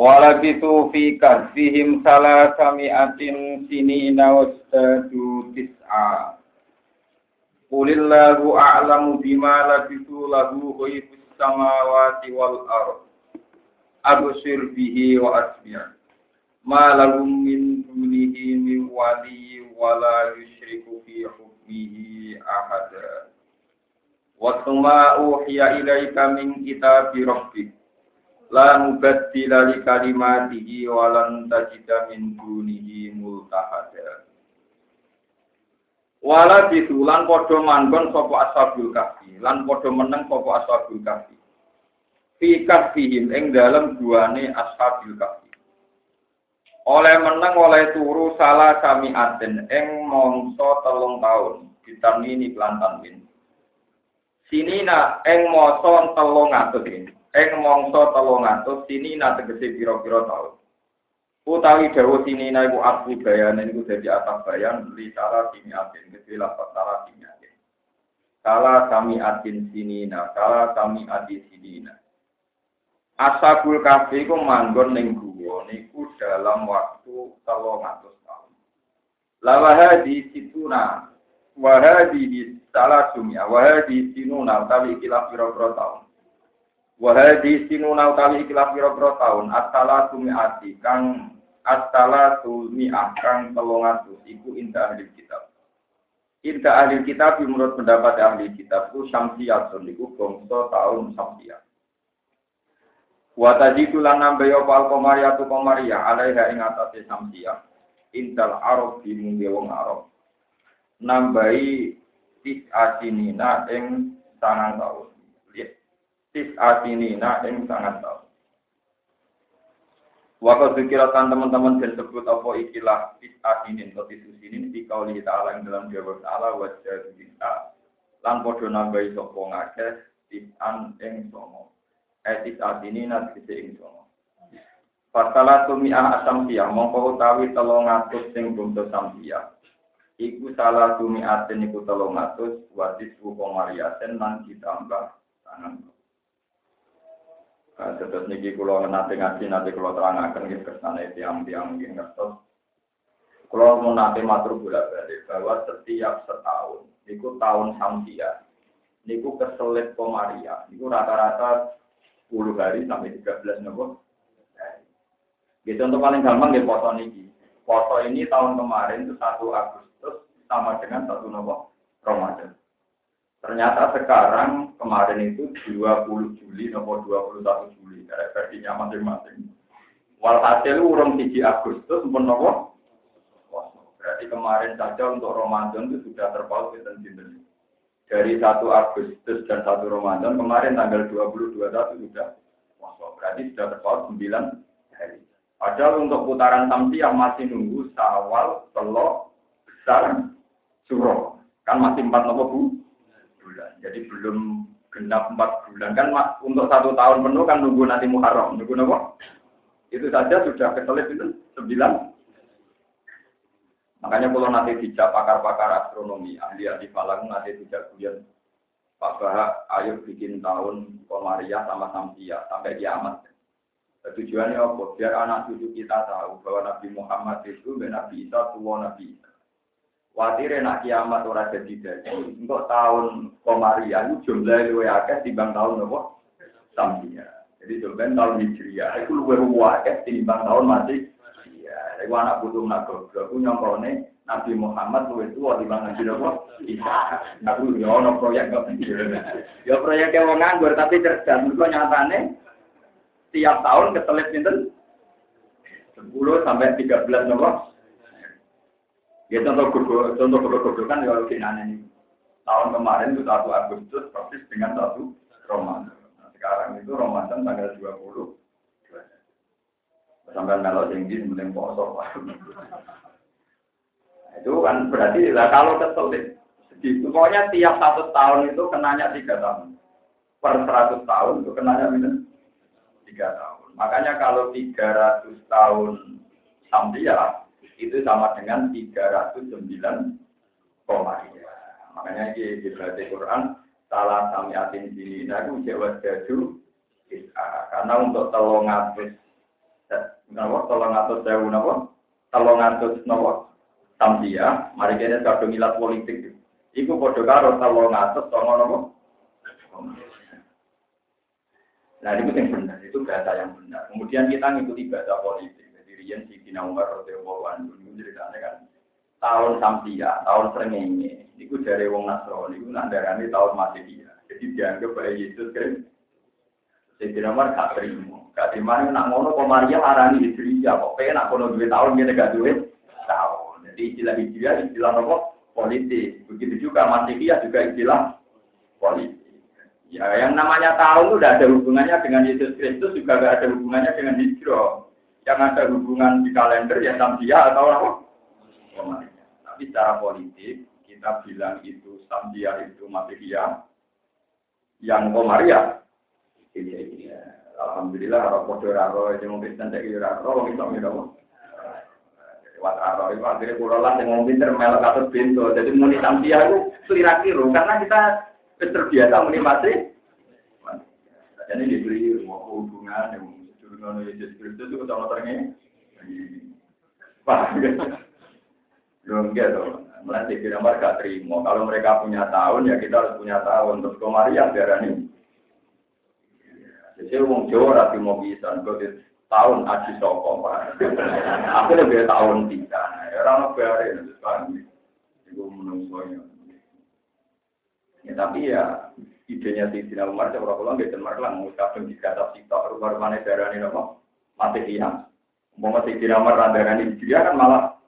Walabitu fi kahfihim salah sami'atin sinina wasdadu tis'a. Qulillahu a'lamu bima labitu lahu ghaibus samawati wal ard. Absir bihi wa asmi' Ma lahum min dunihi min wali wala yushriku fi hukmihi ahada. Wa thumma uhiya ilaika min kitabi rabbik la mubaddila li kalimatihi wa lan tajida min dunihi multahada. Wala bisulan padha manggon sapa ashabul kahfi lan padha meneng sapa ashabul kahfi. Fi kahfihim ing dalem duane ashabul kahfi. Oleh meneng oleh turu salah sami aten ing mongso telung taun ditamini plantan min sinina ing masa telung atus ini ing mangsa 300 sini na tegese pira-pira taun. Utawi dawa sini na iku asli bayan niku dadi atas bayan li salah sini atin gede lapat salah sini atin. Kala kami atin sini na, kala kami adi sini na. Asabul kafe iku manggon ning guwa niku dalam waktu 300 tahun. Lawaha di situna wahadi di salah sumia wahadi sinuna utawi ikilah pira-pira tahun. Wahadi sinuna utawi ikilah pira-pira taun astala ati kang astala tumi'ah kang telung iku indah ahli kitab. Indah ahli kitab menurut pendapat ahli kitab itu syamsiyatun iku bangsa tahun syamsiyah. Wa tajidu lan nambe ya pal komariya tu komariya alaiha ing atase syamsiyah. Intal arab di wong arab. Nambahi tis asinina ing tangan tahun tis atinina ing sangat tahu. Waktu dikirakan teman-teman dan sebut apa ikilah tis atinin atau tis usinin di kauli ta'ala yang dalam jawab ta'ala wajah kita lan podo nambahi sopo ngakeh tis an ing somo eh tis atinina tis ing somo Fatala tumi'ah asamsiyah mongko utawi telung atus sing bumtu samsiyah Iku salah tumi'atin iku telung atus watis wukomariasen lan ditambah tangan terus niki kulo nanti ngaji nanti kulo terangkan gitu ke sana tiang-tiang mungkin ngertos. Kulo mau nanti matur bolak balik bahwa setiap setahun, niku tahun samsia, niku keselit komaria, niku rata-rata 10 hari sampai 13 nopo. Gitu untuk paling gampang ya foto niki. Foto ini tahun kemarin itu 1 Agustus sama dengan satu nopo Ramadan. Ternyata sekarang kemarin itu 20 Juli nomor 21 Juli dari versinya masing-masing. Walhasil urung 3 Agustus pun nomor Berarti kemarin saja untuk Ramadan itu sudah terpaut dan sinten. Dari 1 Agustus dan 1 Ramadan kemarin tanggal 20 21 sudah Berarti sudah terpaut 9 hari. Padahal untuk putaran yang masih nunggu sawal, telok, besar, suruh. Kan masih empat nomor bu bulan. Jadi belum genap empat bulan kan untuk satu tahun penuh kan nunggu nanti Muharram, nunggu nopo. Itu saja sudah keselip itu sembilan. Makanya kalau nanti dijak pakar-pakar astronomi, ahli-ahli falak nanti dijak kemudian Pak Bahak, ayo bikin tahun Komariah sama Samsia sampai kiamat. Tujuannya apa? Biar anak cucu kita tahu bahwa Nabi Muhammad itu Nabi Isa, tua Nabi Isa. Watire nak kiamat ora jadi jadi. Untuk tahun Komariah itu jumlah luwe akeh timbang tahun apa? Samsia. Jadi jumlah tahun Hijriah itu luwe akeh timbang tahun masih Iya, iku anak putu nak goblok ku nyongkone Nabi Muhammad luwe tuwa timbang Nabi apa? Isa. Aku yo ono proyek kok. Yo proyek wong nganggur tapi cerdas. Mergo nyatane tiap tahun keselip pinten? 10 sampai 13 nopo? Ya contoh contoh goblok kan ya finane ini. Tahun kemarin itu satu Agustus persis dengan satu Ramadan. Nah, sekarang itu Ramadan tanggal 20. Sampai melok tinggi, mending poso. Nah, itu kan berarti lah kalau kesulit. Segitu. Pokoknya tiap satu tahun itu kenanya tiga tahun. Per seratus tahun itu kenanya minus tiga tahun. Makanya kalau tiga ratus tahun sampai ya itu sama dengan 309 koma Makanya di, di Quran salah sami atin sini, itu jawab jadu karena untuk telung atus Napa tolong atus sewu napa? Tolong atus napa? Samsia, mari kene kadung ilat politik. Iku padha karo tolong atus napa? Nah, itu yang benar, itu bahasa yang benar. Kemudian kita ngikuti bahasa politik. Jadi Rian si Kina Umar Rodeo Anjun itu ceritanya kan tahun Samsia, tahun Srengenge. Itu dari Wong Nasrani, itu nandarani tahun Masihia. Jadi dianggap bahwa Yesus kan. Sayyidina Umar gak terima. Gak terima nak ngono kok Maria arani Hijriah kok pengen nak kono duit tahun ngene gak duit tahun. Jadi istilah Hijriah istilah apa? Politik. Begitu juga Masihiyah juga istilah politik. Ya, yang namanya tahun itu tidak ada hubungannya dengan Yesus Kristus juga tidak ada hubungannya dengan hijrah. Yang ada hubungan di kalender ya Samsia atau apa? Komariah. Tapi secara politik kita bilang itu Samsia itu Masihiyah. Yang Komariah ini ya. Alhamdulillah harap podo raro itu mungkin tidak kira raro itu Lewat raro itu akhirnya pulau lah yang mungkin termelok atau pintu. Jadi muni Samsia itu selira karena kita terbiasa menikmati. Jadi diberi hubungan yang dengan Yesus Kristus itu sama terengnya. Wah, belum gitu. Mulai kira mereka terima. Kalau mereka punya tahun ya kita harus punya tahun. Terus Maria biar ini. Jadi wong Jawa rapi mau bisa. tahun aji soko Aku lebih tahun tiga. Orang biarin itu kan. Itu menungsonya. Ya, tapi ya idenya di Sina Umar saya berapa lama dan Umar lah mengucapkan di kata kita rumah mana darah ini apa mati hilang. Mau mati Sina Umar darah ini dia kan malah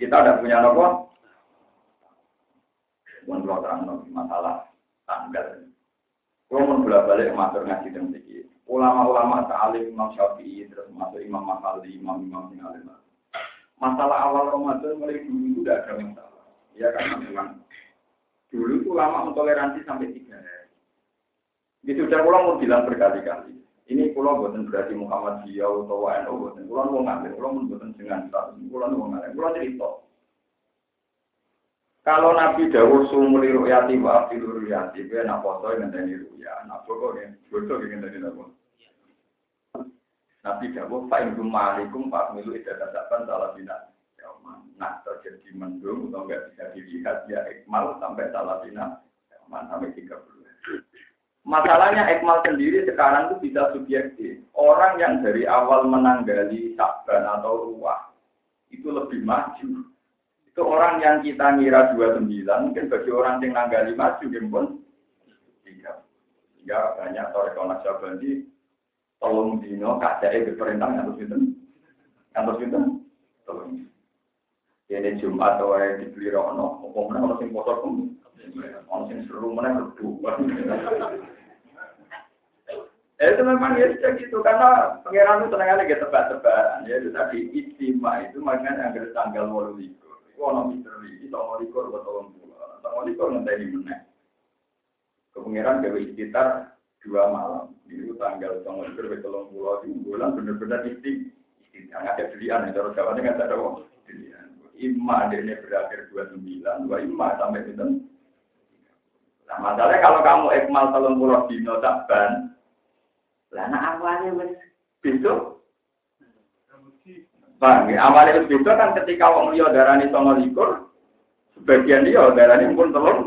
kita ada punya apa? Bukan kalau terang masalah tanggal. Kalau mau bolak balik matur ngaji dan sedikit. Ulama-ulama ta'alim Imam Syafi'i terus masuk Imam Mahali, Imam Imam alim. Masalah awal Ramadan mulai dulu itu tidak ada masalah. Ya kan memang Dulu itu lama mentoleransi sampai tiga hari. Di sudah pulang mau bilang berkali-kali. Ini pulau buatan berarti Muhammad Dia atau WNO buatan. Pulau mau ngambil, pulau mau buatan dengan status. Pulau mau ngambil, pulau cerita. Kalau Nabi Dawud sumuli ru'yati wa afilu ru'yati, gue nak foto yang ngenteni ru'ya, nak foto yang foto yang ngenteni apa? Nabi Dawud, fa'in kumalikum fa'amilu idadasaban salah bina nah terjadi mendung atau nggak bisa dilihat ya ekmal sampai salah bina sampai tiga puluh. Masalahnya ekmal sendiri sekarang itu bisa subjektif. Orang yang dari awal menanggali sakban atau ruah itu lebih maju. Itu orang yang kita ngira 29, mungkin bagi orang yang nanggali maju, pun tiga. Sehingga banyak torek Syabandi, tolong dino, kacai berperintah, yang terus itu. Yang terus itu, tolong. Ini Jumat atau dibeli rono, orang sing kotor pun, orang seru mana berdua. Eh, itu memang ya sudah gitu karena pangeran itu tenang aja tebak-tebakan ya itu tadi istimewa itu makanya yang tanggal walu. Itu orang misteri, itu orang likur buat orang tua, orang likur nanti mana. Kepengiran gawe sekitar dua malam. Itu tanggal tanggal likur ke tolong pulau di bulan benar-benar isti. Nggak ada pilihan, itu harus jawabnya nggak ada pilihan imma ini berakhir 29, dua imma sampai itu. Nah, masalahnya kalau kamu ekmal telung puluh dino takban, lah nah awalnya wis besok. Bang, ya, awalnya wis besok kan ketika wong liya darani songo likur, sebagian dia darani pun telung.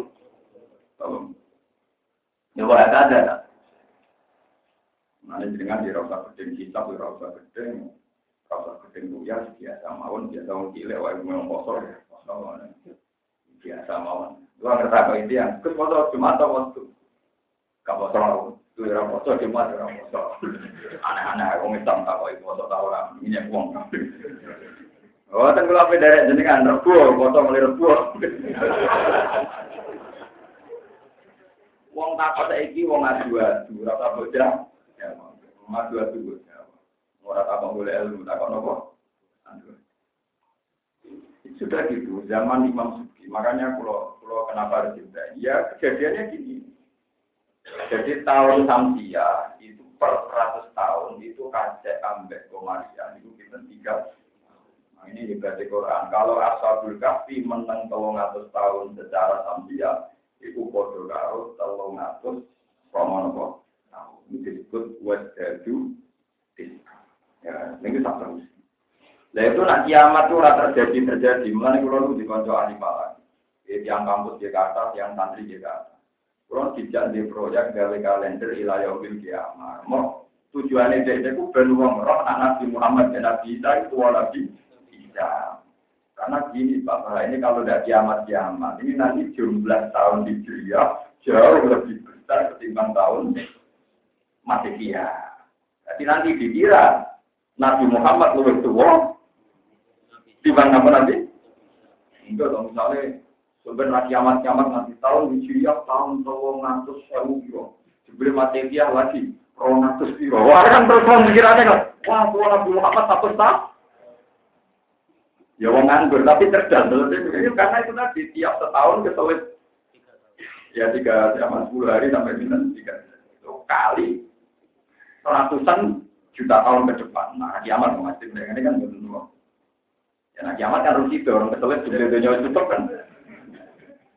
Ya kok ada. Ini dengan dirasa gedeng kita, dirasa gedeng. Kalau gedeng biasa mawon, biasa mau cilik, wae memang kosong ya. Biasa mawon. Dua ngerti apa itu yang kes foto cuma atau waktu. Kamu tahu, tuh orang foto cuma orang foto. Aneh-aneh, aku ngisam tak kok foto tahu orang ini uang. Oh, kan kalau apa dari jenengan rebu, foto mulai rebu. Wong takut saiki wong adu-adu, rasa bocah. Ya, adu-adu. Orang apa boleh ilmu, tak nopo. Sudah gitu, zaman Imam Suki. Makanya kalau kalau kenapa cinta? Ya kejadiannya gini. Jadi tahun Samsia itu per 100 tahun itu kacek ambek komarian itu kita tiga. Nah, ini juga di Quran. Kalau Ashabul Kahfi menang telung atus tahun secara Samsia itu bodoh karo telung atus Romonopo. Nah, ini disebut wajadu Ya, ini tak terus. Nah itu nak kiamat itu terjadi terjadi. Mulai kalau itu dikonco ahli malah. Yang kampus Jakarta, yang santri Jakarta. Kalau tidak di proyek gawe kalender ilayah bil kiamat. Mau tujuannya dia itu ben wong roh Nabi Muhammad dan Nabi Isa itu Nabi Isa. Karena gini Bapak, ini kalau tidak kiamat-kiamat, ini nanti jumlah tahun di dunia jauh lebih besar ketimbang tahun Masekia. Jadi nanti dikira Nabi Muhammad lebih tua dibanding nanti? Enggak dong, misalnya sebenarnya kiamat-kiamat nanti tahun dunia tahun tahun ngatus sewu biro. Sebelum Masekia lagi, ronatus biro. Wah kan terus pikirannya kan, wah tua Nabi Muhammad satu tahun Ya wong nganggur tapi cerdas. Karena itu tadi tiap setahun keselit. Ya tiga sama sepuluh hari sampai minus tiga itu kali ratusan juta tahun ke depan. Nah kiamat masih ini kan betul Ya nah kiamat kan itu orang keselit jadi dunia tutup kan.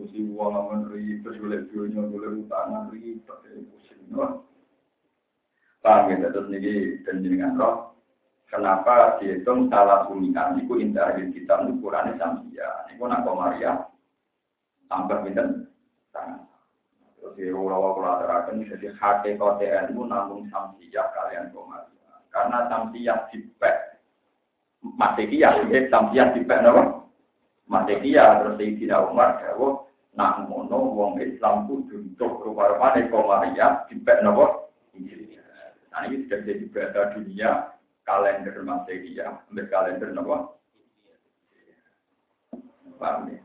Urusi uang aman ribet, boleh dunia, boleh utangan ribet, pusing. Paham ya, terus ini dan jenengan roh. Kenapa dihitung salah sumian? Itu indah di kita ukurannya samsia. Itu nak Maria sampai pinter tangan. Terus di rawa kula aturaken jadi hati kote ilmu namun samsia kalian Maria. Karena samsia dipek Masekia, ya samsia dipek napa? Masekia terus tidak Umar jawab nak ngono wong Islam kudu untuk rupa-rupane Maria dipek napa? Nah ini sudah jadi berada dunia kalender Masehi ya, ambil kalender nopo. Paham ya?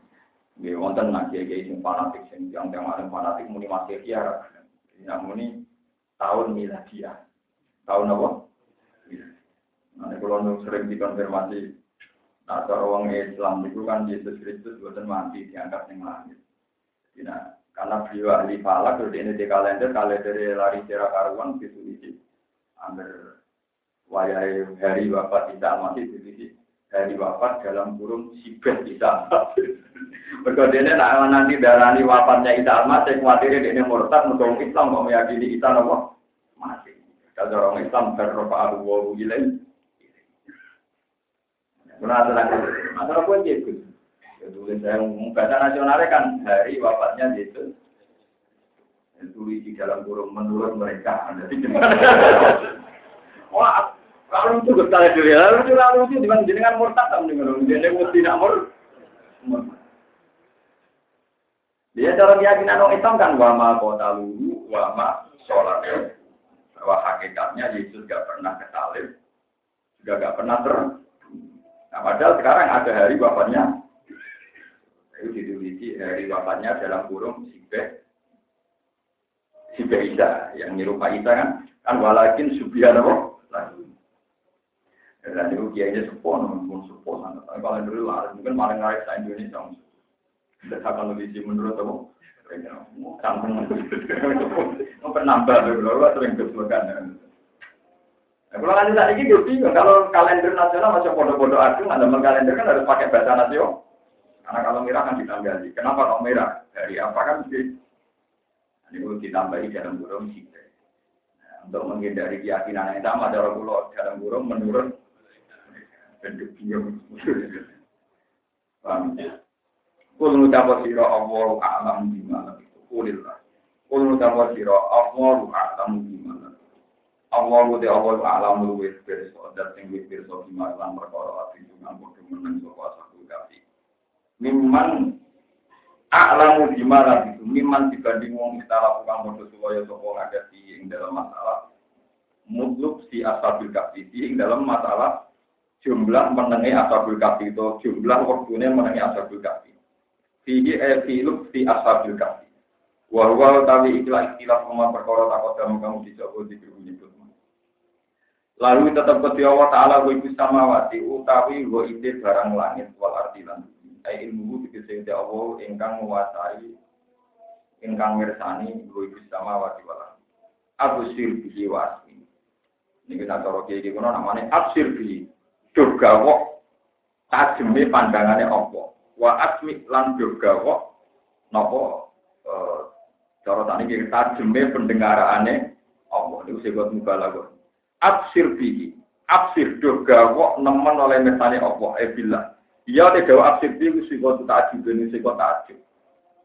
Nggih wonten kiai sing fanatik sing yang yang ada fanatik muni Masehi ya. Nah muni tahun miladiah. Tahun apa? Nah, kalau sering dikonfirmasi, nah, orang Islam itu kan Yesus Kristus bukan mati diangkat yang langit. Nah, karena beliau ahli falak, kalau ini di kalender, kalender lari secara karuan, gitu, gitu. Ambil wayai hari wafat Isa masih di hari wafat dalam kurung sibet Isa Berkodenya nak nanti darani wafatnya Isa Al-Masih khawatir ini murtad untuk Islam mau meyakini Isa nopo masih. Kalau orang Islam berrofa abu waru ilaih. Benar tenang. Masalah pun gitu. Ya tulis saya bahasa nasionalnya kan hari wafatnya Yesus. Tulis di dalam kurung menurut mereka. Wah, kalau itu salah diri, lalu itu lalu itu dengan jenengan murtad dengan jadi mesti nak mur. Dia cara keyakinan orang Islam kan wama kota lulu, wama sholat bahwa hakikatnya Yesus gak pernah kesalib, juga gak pernah ter. Nah, padahal sekarang ada hari bapaknya, itu diteliti hari bapaknya dalam kurung sibe, sibe Isa, yang nyerupai Isa kan, kan walakin subhanallah lagi. Dan itu kiainya namun sepuh sangat. Tapi kalau dulu mungkin malah ngarik sa Indonesia. Tidak akan lebih sih menurut kamu. Kampung mau penambah, kalau sering keselakan. Nah, kalau lanjut lagi gue bingung. Kalau kalender nasional masih bodoh-bodoh ada kalender kan harus pakai bahasa nasional. Karena kalau merah kan ditambahi. Kenapa kalau merah? Dari apa kan mesti? Ini gue ditambahi dalam burung sih. Nah, untuk menghindari keyakinan yang sama, dalam pulau dalam burung menurut bentuk bingung. Paham ya? Kul ngucapa sira Allah a'lam bima Kulillah. Kul ngucapa sira Allah a'lam bima Allah te Allah a'lam luwih pirsa dat sing wis pirsa bima lan perkara ati dengan padha meneng sapa. Mimman a'lamu bima itu mimman dibanding wong kita lakukan padha supaya sapa ngadati ing dalam masalah. Mutluk si asabil kafi. Ing dalam masalah jumlah menengi ashabul kafi itu jumlah waktunya menengi ashabul kafi. Fihi e filuk fi ashabul kafi. Wa tawi ikhlas ikhlas sama perkara takut kamu kamu dicoba di menyebut Lalu tetap ke Allah Ta'ala wa ibu samawati utawi wa ide barang langit wal artilan. Ai ilmu dikese Allah ingkang menguasai ingkang mirsani wa ibu samawati wal Abu sir bihi wa asmi. Ini kita taruh kayak gini, namanya absir bihi. Durgawo tajeme pandangane apa. Wa asmi lan durgawo nopo eh, cara tani iki tajeme pendengarane apa. Niku kok mubalaghah absir bihi absir do gawo nemen oleh mesane Allah e billah iya te gawo absir bihi sing kok takjub ini sing kok takjub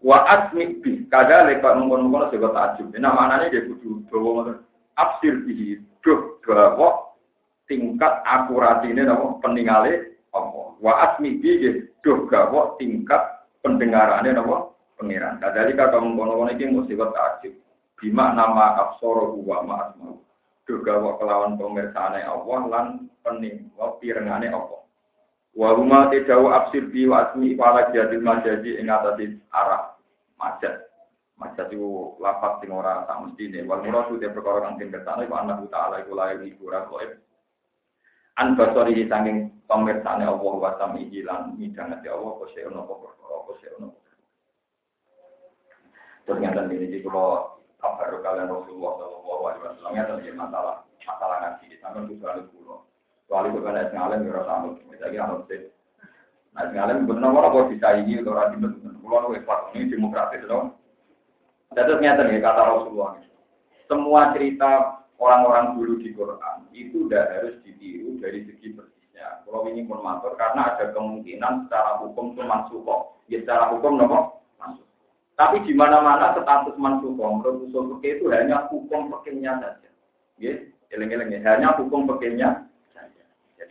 wa asmi bi kada leka mengkon-mengkon sing kok takjub nah manane dia kudu dawa ngoten. Absir bihi do gawo tingkat akuratine napa peningale Allah. Wa asmi bihi do gawo tingkat pendengarane napa pengiran. Kadalika kaum kono-kono iki mesti kok takjub bima nama absoro wa ma juga wa kelawan pemirsane Allah lan pening wa pirengane Allah. Wa huma tidawu absir bi wa asmi wala jadi majadi ing atase arah majad. Majad itu lapat sing ora tak mestine. Wal muradu te perkara kang den kersane wa annahu ta'ala iku lae iku ora koe. An basori sanging pemirsane Allah wa sami lan midangate Allah kose ono apa perkara kose ono. Ternyata ini kalau kabar kalian Rasulullah Shallallahu Alaihi Wasallam ya tentang masalah masalah ngaji di sana itu selalu pulau. Itu kan es ngalim ya rasa nut, misalnya harus sih. Nah es ngalim benar orang benar. Pulau itu pas ini demokratis dong. Jadi ternyata nih kata Rasulullah, semua cerita orang-orang dulu di Quran itu udah harus ditiru dari segi persisnya. Kalau ini pun karena ada kemungkinan secara hukum itu masuk kok. Ya secara hukum nopo tapi di mana-mana status mansukoh menurut usul itu hanya hukum fikihnya saja. Ya, eleng-eleng hanya hukum saja.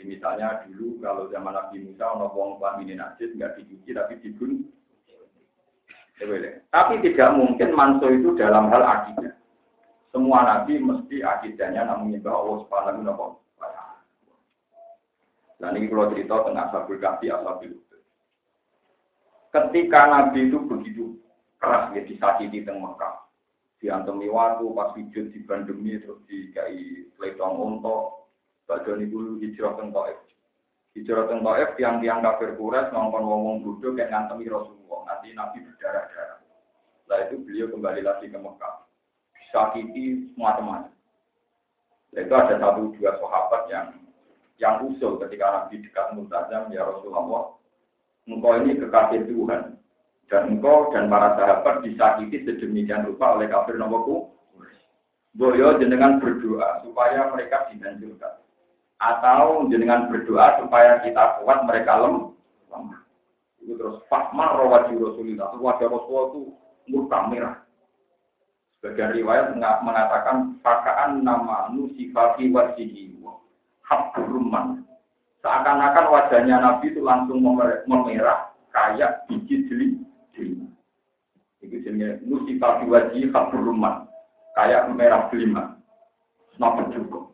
Jadi misalnya dulu kalau zaman Nabi Musa ono wong ini najis nggak dicuci tapi dibunuh. Tapi tidak mungkin manso itu dalam hal akidah. Semua nabi mesti akidahnya namun menyembah Allah Subhanahu wa taala. Dan ini kalau cerita tentang Ashabul Kahfi, Ashabul Ketika Nabi itu begitu keras ya disakiti teng Mekah. Diantemi waktu pas sujud di bandemi terus dikai pletong unta. Badan ibu hijrah teng Taif. Hijrah teng Taif tiang-tiang kafir Quraisy ngongkon wong-wong bodoh kayak ngantemi Rasulullah. Nanti Nabi berdarah-darah. Setelah itu beliau kembali lagi ke Mekah. Disakiti semua teman. Itu ada satu dua sahabat yang yang usul ketika Nabi dekat Mutazam, ya Rasulullah, engkau ini kekasih Tuhan, dan engkau dan para sahabat disakiti sedemikian rupa oleh kafir nomorku. Boyo jenengan berdoa supaya mereka dihancurkan. Atau jenengan berdoa supaya kita kuat mereka lemah. Itu terus fakmar rawati Rasulullah. Wajah Rasulullah itu murka merah. Sebagian riwayat mengatakan fakaan nama nusifati wasihi habruman. Seakan-akan wajahnya Nabi itu langsung memerah kayak biji jeli itu jenisnya musibah wajib kabur rumah. Kayak merah kelima. Napa cukup.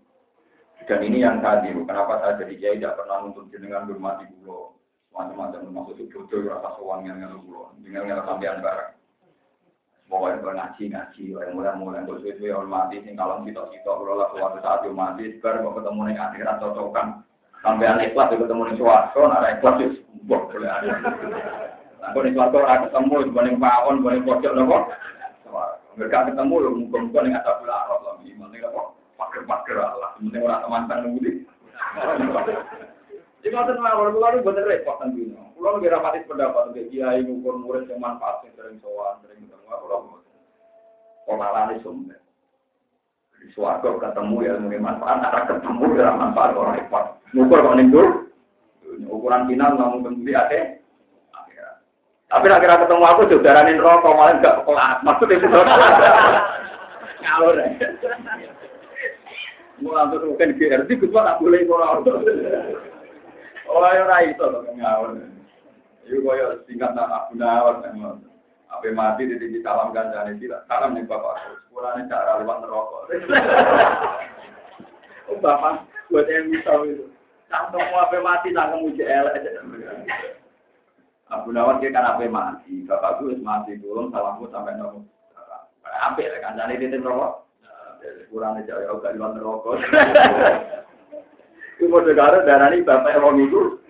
Dan ini yang tadi, kenapa saya jadi kiai tidak pernah untuk jenengan di pulau. Macam-macam itu bodoh rasa sowan yang nggak pulau. Dengan yang sampean barang. Pokoknya kalau ngaji ngaji, yang mulai-mulai kalau sesuai orang mati, sing kalau kita kita kalau lah suatu saat yang mati, sekarang mau ketemu nih akhirat cocokan. Sampai ikhlas ketemu nih suatu, ada ikhlas itu boleh ada. Aku nih suatu orang ketemu, dibanding pawon, dibanding pojok nopo. Mereka ketemu loh, muka-muka nih nggak tahu lah, gimana apa? Pager-pager Sebenarnya orang teman tanggung ini. Jadi nggak tahu kalau pulau itu bener repot kan gini. Pulau lebih rapatis pendapat, untuk kiai ngukur murid yang manfaat, sering sowan, sering ketemu, pulau. Pengalan itu sumber. Di suatu ketemu ya mungkin manfaat, ada ketemu ya manfaat orang repot. Ngukur kok nih ukuran final ngomong kembali ada tapi akhirnya ketemu aku jodaranin rokok malah enggak kelas. Maksud itu ngawur. Langsung mungkin GRT, gue tak boleh orang. Oh, ya ora iso to ngawur. Iku koyo singkat nak Abu Nawar Apa mati di di salam kancane tidak salam nih bapak. Sepulane cara lewat neraka. Oh bapak, buat yang bisa itu. Sampai mau apa mati nak kemuji elek. Abu Nawar dia kan apa mati, bapak gue mati belum salamku sampai nopo. Apa ya kan jadi titik Kurang aja ya udah di luar rokok. Itu mau negara darah ini bapak wong itu.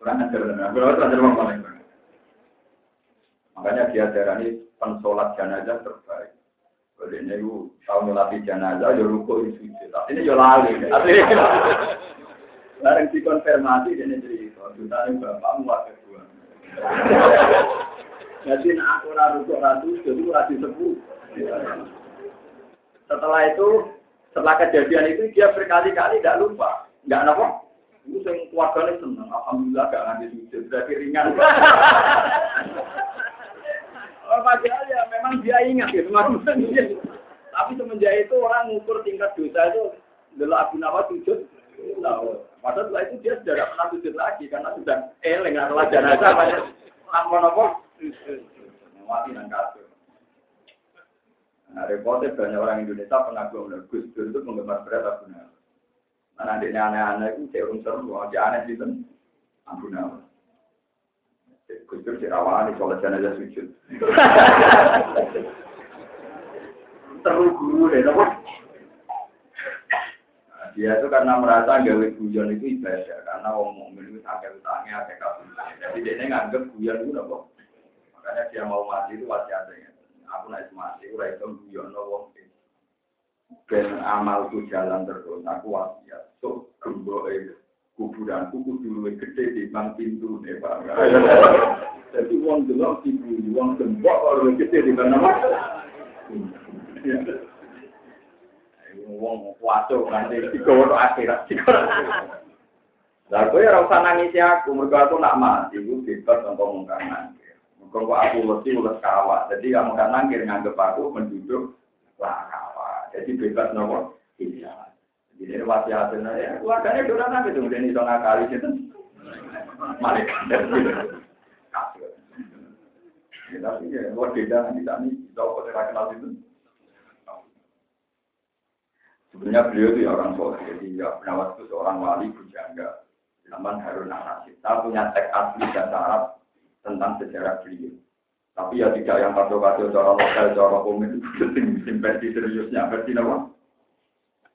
Kurang ajar benar. Kurang ajar wong paling Makanya dia darah ini pensolat jenazah terbaik. Kalau ini itu tahu melatih jenazah, ya ruko di sujud. Ini ya lali. Larang dikonfirmasi ini jadi Juta ini bapakmu wakil dua. Jadi aku raruko ratu, jadi ratu sepuh. Setelah itu, setelah kejadian itu dia berkali-kali tidak lupa, nggak apa. Itu yang keluarganya senang, alhamdulillah gak nganti sujud, berarti ringan. oh, padahal ya memang dia ingat gitu. Tapi semenjak itu orang mengukur tingkat dosa itu, dulu Abu Nawas sujud. Padahal setelah itu dia sudah tidak pernah sujud lagi karena sudah eleng adalah jenazah banyak lampon apa? Mati kasur. Nah, repotnya banyak orang Indonesia pengagum Gus Dur itu penggemar berat Abu Nawas. Nah, nanti aneh-aneh itu saya unsur, dia aneh kan Abu Nawas. Gus Dur sirawan di sholat jenazah sujud. Terus guru deh, apa? Dia itu karena merasa gawe guyon itu ibadah, karena wong mukmin itu sakit utangnya, akeh kabur. Jadi dia nganggep guyon itu apa? Makanya dia mau mati itu wasiatnya. Aku naik mati, aku itu guyon no wong Ben amalku jalan terus, aku wasiat. So, gembo kuburanku kudu luwih gede di bang pintu nih Pak. Jadi wong delok ibu, wong gembok kok luwih gede di bang apa? wong waco nanti digowo akhirat. Lah kowe ora usah aku, mergo aku nak mati iku bebas tanpa kok aku mesti ulas kawat. Jadi kamu kan nangkir nganggep aku menduduk lah kawat. Jadi bebas nopo? Iya. Jadi wasiatnya ya, keluarganya udah nanti tuh, dia iso ngakali itu. Malaikat. Ya, tapi ya, luar beda nanti tadi, kita kok kenal itu. Sebenarnya beliau itu ya orang soleh, jadi ya penawas itu seorang wali bujangga. Zaman Harun al-Rasyid. Saya punya teks asli dan Arab tentang sejarah beliau. Tapi ya tidak yang kado-kado cara lokal, cara itu versi seriusnya, versi apa?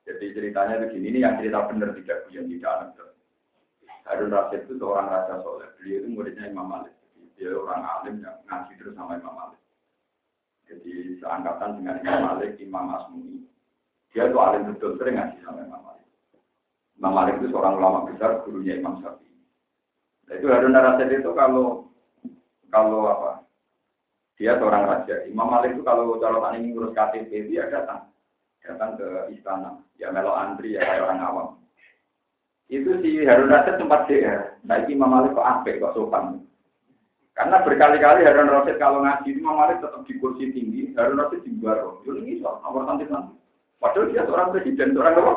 Jadi ceritanya begini, ini yang cerita benar tidak yang tidak anak Harun Rasyid itu seorang raja soleh. Beliau itu muridnya Imam Malik. Dia orang alim yang ngaji terus sama Imam Malik. Jadi seangkatan dengan Imam Malik, Imam Asmuni, dia itu alim betul, sering ngaji sama Imam Malik. Imam Malik itu seorang ulama besar, gurunya Imam Syafi'i. Nah, itu Harun Rasid itu kalau kalau apa? Dia seorang raja. Imam Malik itu kalau calotan ini ngurus KTP dia datang datang ke istana. Ya melo antri ya kayak orang awam. Itu si Harun Rasid sempat DR. Nah Imam Malik kok apik kok sopan. Karena berkali-kali Harun Rasid kalau ngaji Imam Malik tetap di kursi tinggi, Harun Rasid di bawah. Ini soal nomor nanti-nanti. Padahal dia seorang presiden, seorang apa?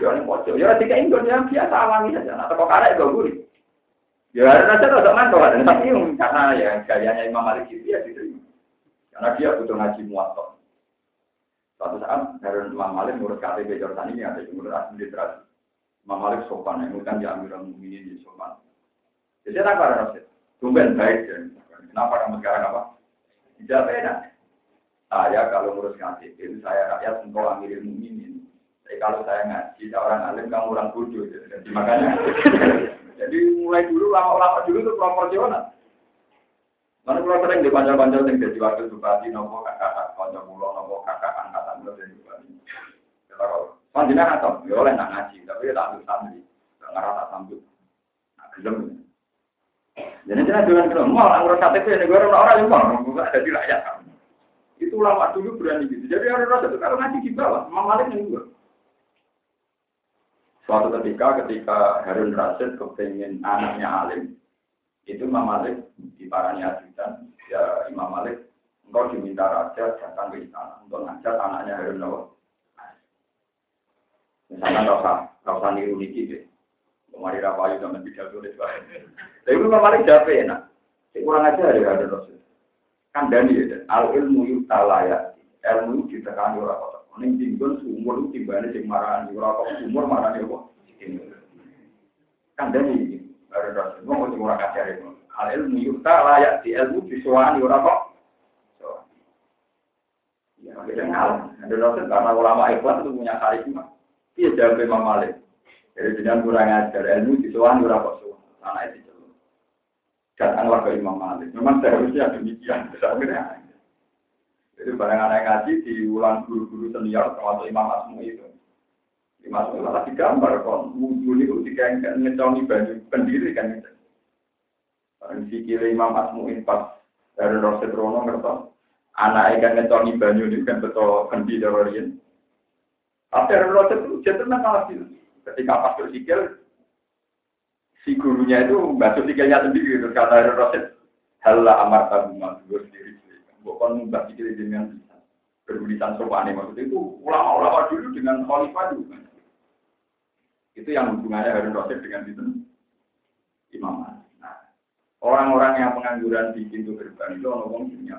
Ya orang pojok. Ya tiga Indonesia biasa alami saja. Atau kok karek gak gurih. Ya ada saja tidak mantau ada. Tapi karena ya gayanya Imam Malik itu ya diterima. Karena dia butuh ngaji muatok. Suatu saat Harun Imam Malik menurut KTP Jordan ini ada menurut asli literasi. Imam Malik sopan, yang bukan di Amirul Mukminin di sopan. Jadi apa ada Rasid? Tumben baik. Kenapa kamu sekarang apa? Tidak beda. Saya kalau ngurus KTP, saya rakyat engkau amiril mukminin. Tapi kalau saya ngaji, orang alim, kamu orang bodoh. Jadi makanya, jadi mulai dulu lama-lama dulu itu proporsional. Mana kalau sering di panjang-panjang yang jadi wakil bupati, nopo kakak, konco pulau, nopo kakak, angkatan lo jadi bupati. Kita kalau panjangnya atau ya oleh nak ngaji, tapi ya tak ambil santri, tak ngerasa sambut. Nah, gelem. Jadi jangan jangan gelem, mau ngurus KTP, negara orang yang mau, ada di rakyat. Itu ulama dulu berani gitu. Jadi orang rasa itu kalau ngaji di bawah, Imam Malik yang dua. Suatu ketika ketika Harun Rasid kepengen anaknya alim, itu Imam Malik di parani ajudan, ya Imam Malik engkau diminta raja datang ke istana untuk ngajak anaknya Harun Rasid. Misalnya kau usah, kau usah niru niki deh. Kemari rapayu sama tidak boleh Tapi Imam Malik jawab enak. Kurang aja ada Harun Rasid kandani ya al ilmu yutalaya ilmu ditekani ora kok ning dinggon sumur timbane sing marani ora kok sumur marani kok kandani iki baru ras wong sing ora kacare al ilmu yutalaya di ilmu disuwani ora kok ya beda hal ada dosen karena ulama ikhlas itu punya karisma Iya jawab Imam Malik. Jadi jangan kurang ajar ilmu di soal ora kok. Anak itu celuk. Datanglah ke Imam Malik. Memang seharusnya demikian. Akhirnya. Jadi barang anak ngaji diulang guru-guru senior termasuk Imam Asmu itu. Imam Asmu malah digambar kon wudhu itu jika ngecongi baju pendiri kan itu. Barang sikile Imam Asmu pas dari Roset Rono ngertos. Anak ikan ngecongi banyu ini kan betul kendi dari Tapi dari Roset itu jadi malah Ketika pas bersikil, si gurunya itu basuh sikilnya sendiri. Terus kata dari Roset, Halah amar tabu dua sendiri. Bukan mbak sikil dengan berbudisan sopan maksudnya itu ulama-ulama dulu dengan khalifah juga. Itu yang hubungannya Harun Rasid dengan itu Imam Nah, orang-orang yang pengangguran di pintu gerbang itu orang punya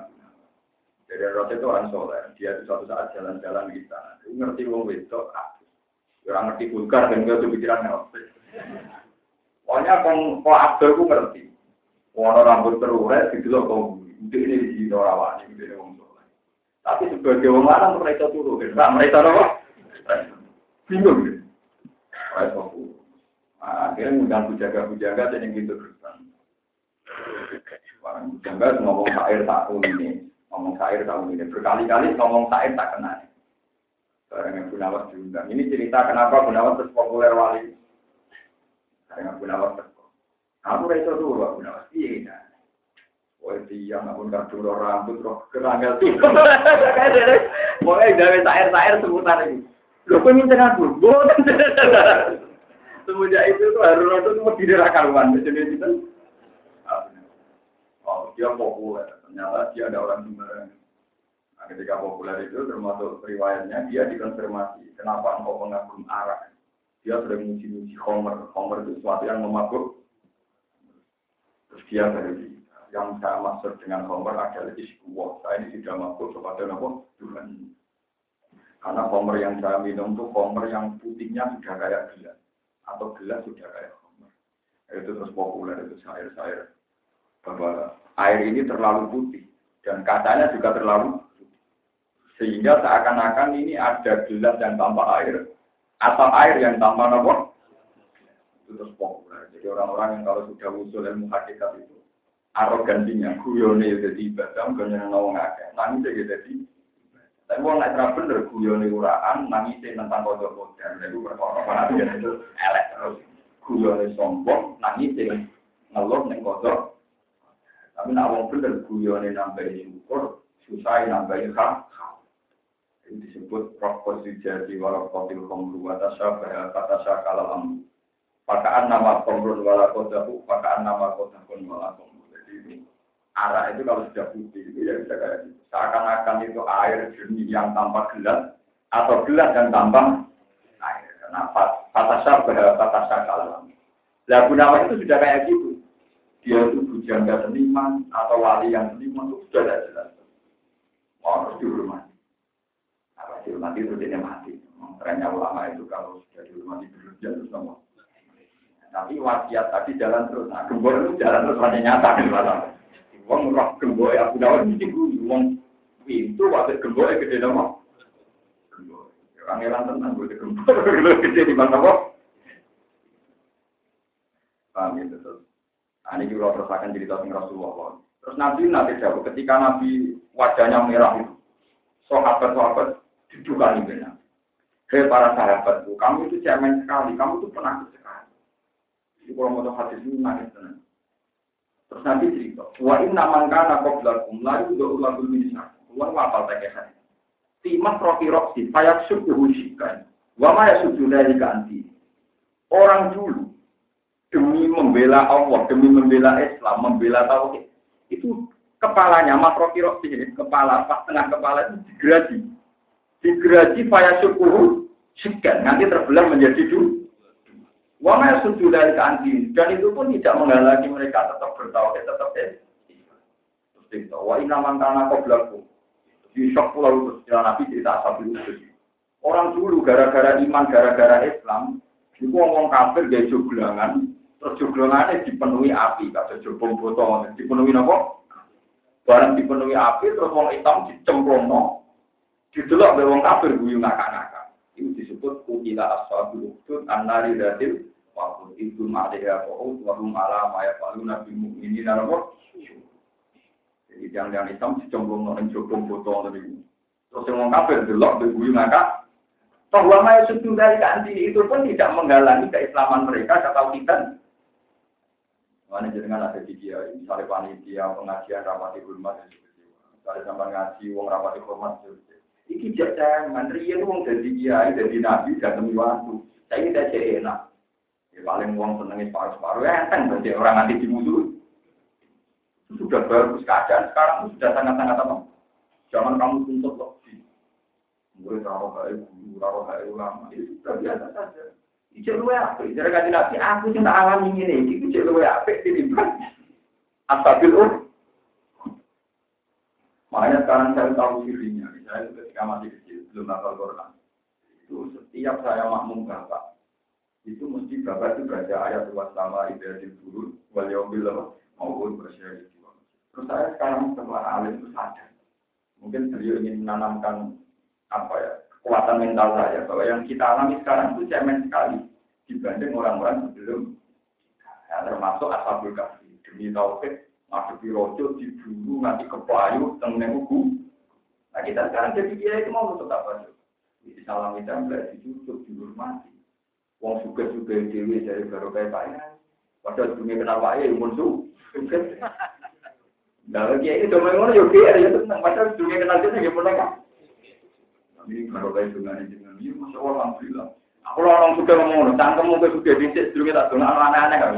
jadi Rasul itu orang soleh. Dia itu suatu saat jalan-jalan di sana. Dia ngerti wong wedok. Orang ngerti vulgar dan tuh pikiran ngerti. Pokoknya kong kok abdul gue ngerti. Warna rambut terurai gitu loh ini di sini orang ini wong soleh. Tapi sebagai lanang mereka turun. Nah, mereka apa? Bingung gitu. Mereka Akhirnya bujaga-bujaga dan gitu. Orang bujaga ngomong tahun ini ngomong tahun ini berkali-kali ngomong tak ini cerita kenapa Gunawan terus populer wali yang Gunawan terus aku rasa dulu Gunawan iya Wah dia ngapun kadung roh rambut roh keranggal tuh. Pokoknya gawe sair-sair seputar ini. Lo kok minta aku? Boten. Semenjak itu tuh harus itu mau tidak karuan. Jadi itu Oh, dia populer. Ternyata dia ada orang sembarangan. Nah, ketika populer itu termasuk riwayatnya dia dikonfirmasi. Kenapa engkau mengagum arak? Dia sudah menguji-uji Homer. Homer itu sesuatu yang memabuk. Terus dia dari yang saya maksud dengan Homer adalah iskuwah. Saya ini sudah mabuk kepada nama Tuhan. Karena Homer yang saya minum itu Homer yang putihnya sudah kayak gelas. Atau gelas sudah kayak Homer. Itu terus populer, itu cair-cair. Bahwa air ini terlalu putih dan kacanya juga terlalu putih. Sehingga seakan-akan ini ada gelas yang tanpa air atau air yang tanpa nopo. Itu terus populer. Jadi orang-orang yang kalau sudah usul ilmu hakikat itu arogansinya, guyone jadi ibadah, bukan yang nawang akeh. Nangis jadi tapi wong nek ora bener guyone uraan nangis tentang kodok modern itu perkara fanatik itu elek terus guyone sombong nangis ngeluh ning kodok tapi nak wong bener guyone nambahi syukur, susah nambahi hak. Ini disebut proposisi jadi walau kotil komru atasya bahaya atasya kalau am. Pakaan nama komrun wala kodahu, pakaan nama kodahun wala komru. Arah itu kalau sudah putih itu ya bisa kayak gitu. Seakan-akan itu air jernih yang tanpa gelas atau gelas yang tanpa air. Karena patasya bahaya patasya kalau am. Lah gunawan itu sudah kayak gitu dia itu bujangga seniman atau wali yang seniman itu sudah tidak jelas. Oh, harus dihormati. Apa dihormati itu dia mati. Trennya ulama itu kalau sudah dihormati berlebihan terus sama. Tapi wasiat tadi jalan terus. Nah, gembor itu jalan terus hanya nyata di mana. Wong roh gembor ya punya mesti guru. Wong pintu waktu gembor ya gede nama. Gembor. Orang elang tenang gue gembor gede di mana kok. Paham ya betul. Nah, ini juga terus akan cerita tentang Rasulullah. Terus Nabi nanti jauh ketika Nabi wajahnya merah itu, sahabat-sahabat diduga nih benar. Hei para sahabatku, kamu itu cemen sekali, kamu itu penakut sekali. Jadi kalau mau hadis ini nangis tenang. Terus Nabi cerita, wa inna man kana qablakum la yudu ulagul minsa. Kulo apa tak hadis. Timas roki roksi, payak subuh shikan. Wa ma yasudu dari anti. Orang dulu demi membela Allah, demi membela Islam, membela tauhid. Itu kepalanya Mas Rocky Rocky, kepala pas tengah kepala itu digraji. Digraji faya syukuru segan, nanti terbelah menjadi dua. Wama sujud dari kantin dan itu pun tidak menghalangi mereka tetap bertauhid, tetap Islam. Terus wa inna man kana qablakum. Di shock pulau itu Nabi cerita asal itu. Orang dulu gara-gara iman, gara-gara Islam, itu ngomong kafir gaya joglangan, Terus joglongannya dipenuhi api, kata jobong botol, dipenuhi apa? Barang dipenuhi api, terus wong hitam dicemplungno. Didelok be kafir guyu ngakak-ngakak. Itu disebut kukila ashabul ukhdud an-nari datil waktu itu ma'adaya kohut warum ala maya palu nabi mu'minin narabot. Jadi yang-yang Islam dicemplung nong jokong foto tadi. Terus yang kafir delok beguyu ngakak. Toh wama sudah dari kanti itu pun tidak menghalangi keislaman mereka kata kita. Mana jenengan ada di dia, misalnya panitia pengajian rapati hormat, misalnya sampai ngaji uang rapati hormat, iki jangan riyen wong dadi kiai dadi nabi demi waktu. Saya ini tidak enak. Ya paling uang senengnya separuh-separuh ya kan berarti orang nanti dimusuh. Itu sudah bagus keadaan sekarang itu sudah sangat-sangat apa? Jangan kamu tuntut lebih. Mulai taruh kayak guru, taruh kayak ulama, itu sudah biasa saja. Ijo luwe apik, jare kanjeng Nabi aku sing tak alami ngene iki ijo luwe tinimbang asabil um. Makanya sekarang saya tahu sirinya, saya ketika masih kecil, belum hafal Quran. Itu setiap saya makmum bapak, itu mesti bapak itu baca ayat luas sama ibadil burun, wal yaumil maupun bersyari Terus saya sekarang setelah alim itu sadar. Mungkin beliau ingin menanamkan apa ya kekuatan mental saya bahwa yang kita alami sekarang itu cemen sekali dibanding orang-orang sebelum ya, termasuk ashabul kahfi demi tauhid di rojo diburu nanti kepayu tengene hukum nah kita sekarang jadi dia itu mau untuk apa di salam itu di dicucuk dihormati wong suka suka dewi dari baru kayak bayar padahal dunia kenapa ya musuh Nah, lagi itu cuma ngono yo kiai ya tenang. Padahal dunia kenal dia nggak pernah kan? Ini kalau kayak dengan dengan ini, masya Allah, alhamdulillah. Aku orang suka ngomong, cangkem mungkin suka bisnis, dulu kita tuh aneh-aneh kan.